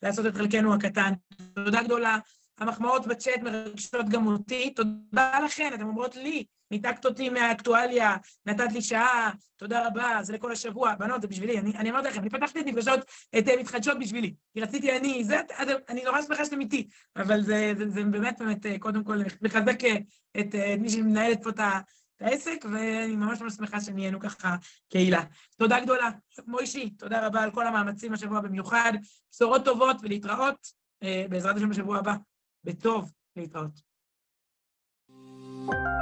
לעשות את חלקנו הקטן. תודה גדולה. המחמאות בצ'אט מרגשות גם אותי. תודה לכן, אתן אומרות לי, ניתקת אותי מהאקטואליה, נתת לי שעה, תודה רבה, זה לכל השבוע. בנות, זה בשבילי, אני, אני אמרתי לכם, אני פתחתי את נפגשות, את אה, מתחדשות בשבילי, כי רציתי אני, זה, אני נורא שמחה שאתם איתי, אבל זה, זה, זה באמת, באמת, אה, קודם כל, מחזק אה, את, את מי שמנהלת פה את ה... העסק, ואני ממש ממש שמחה שנהיינו ככה קהילה. תודה גדולה. מוישי, תודה רבה על כל המאמצים השבוע במיוחד. בשורות טובות ולהתראות, בעזרת השם בשבוע הבא. בטוב להתראות. thank you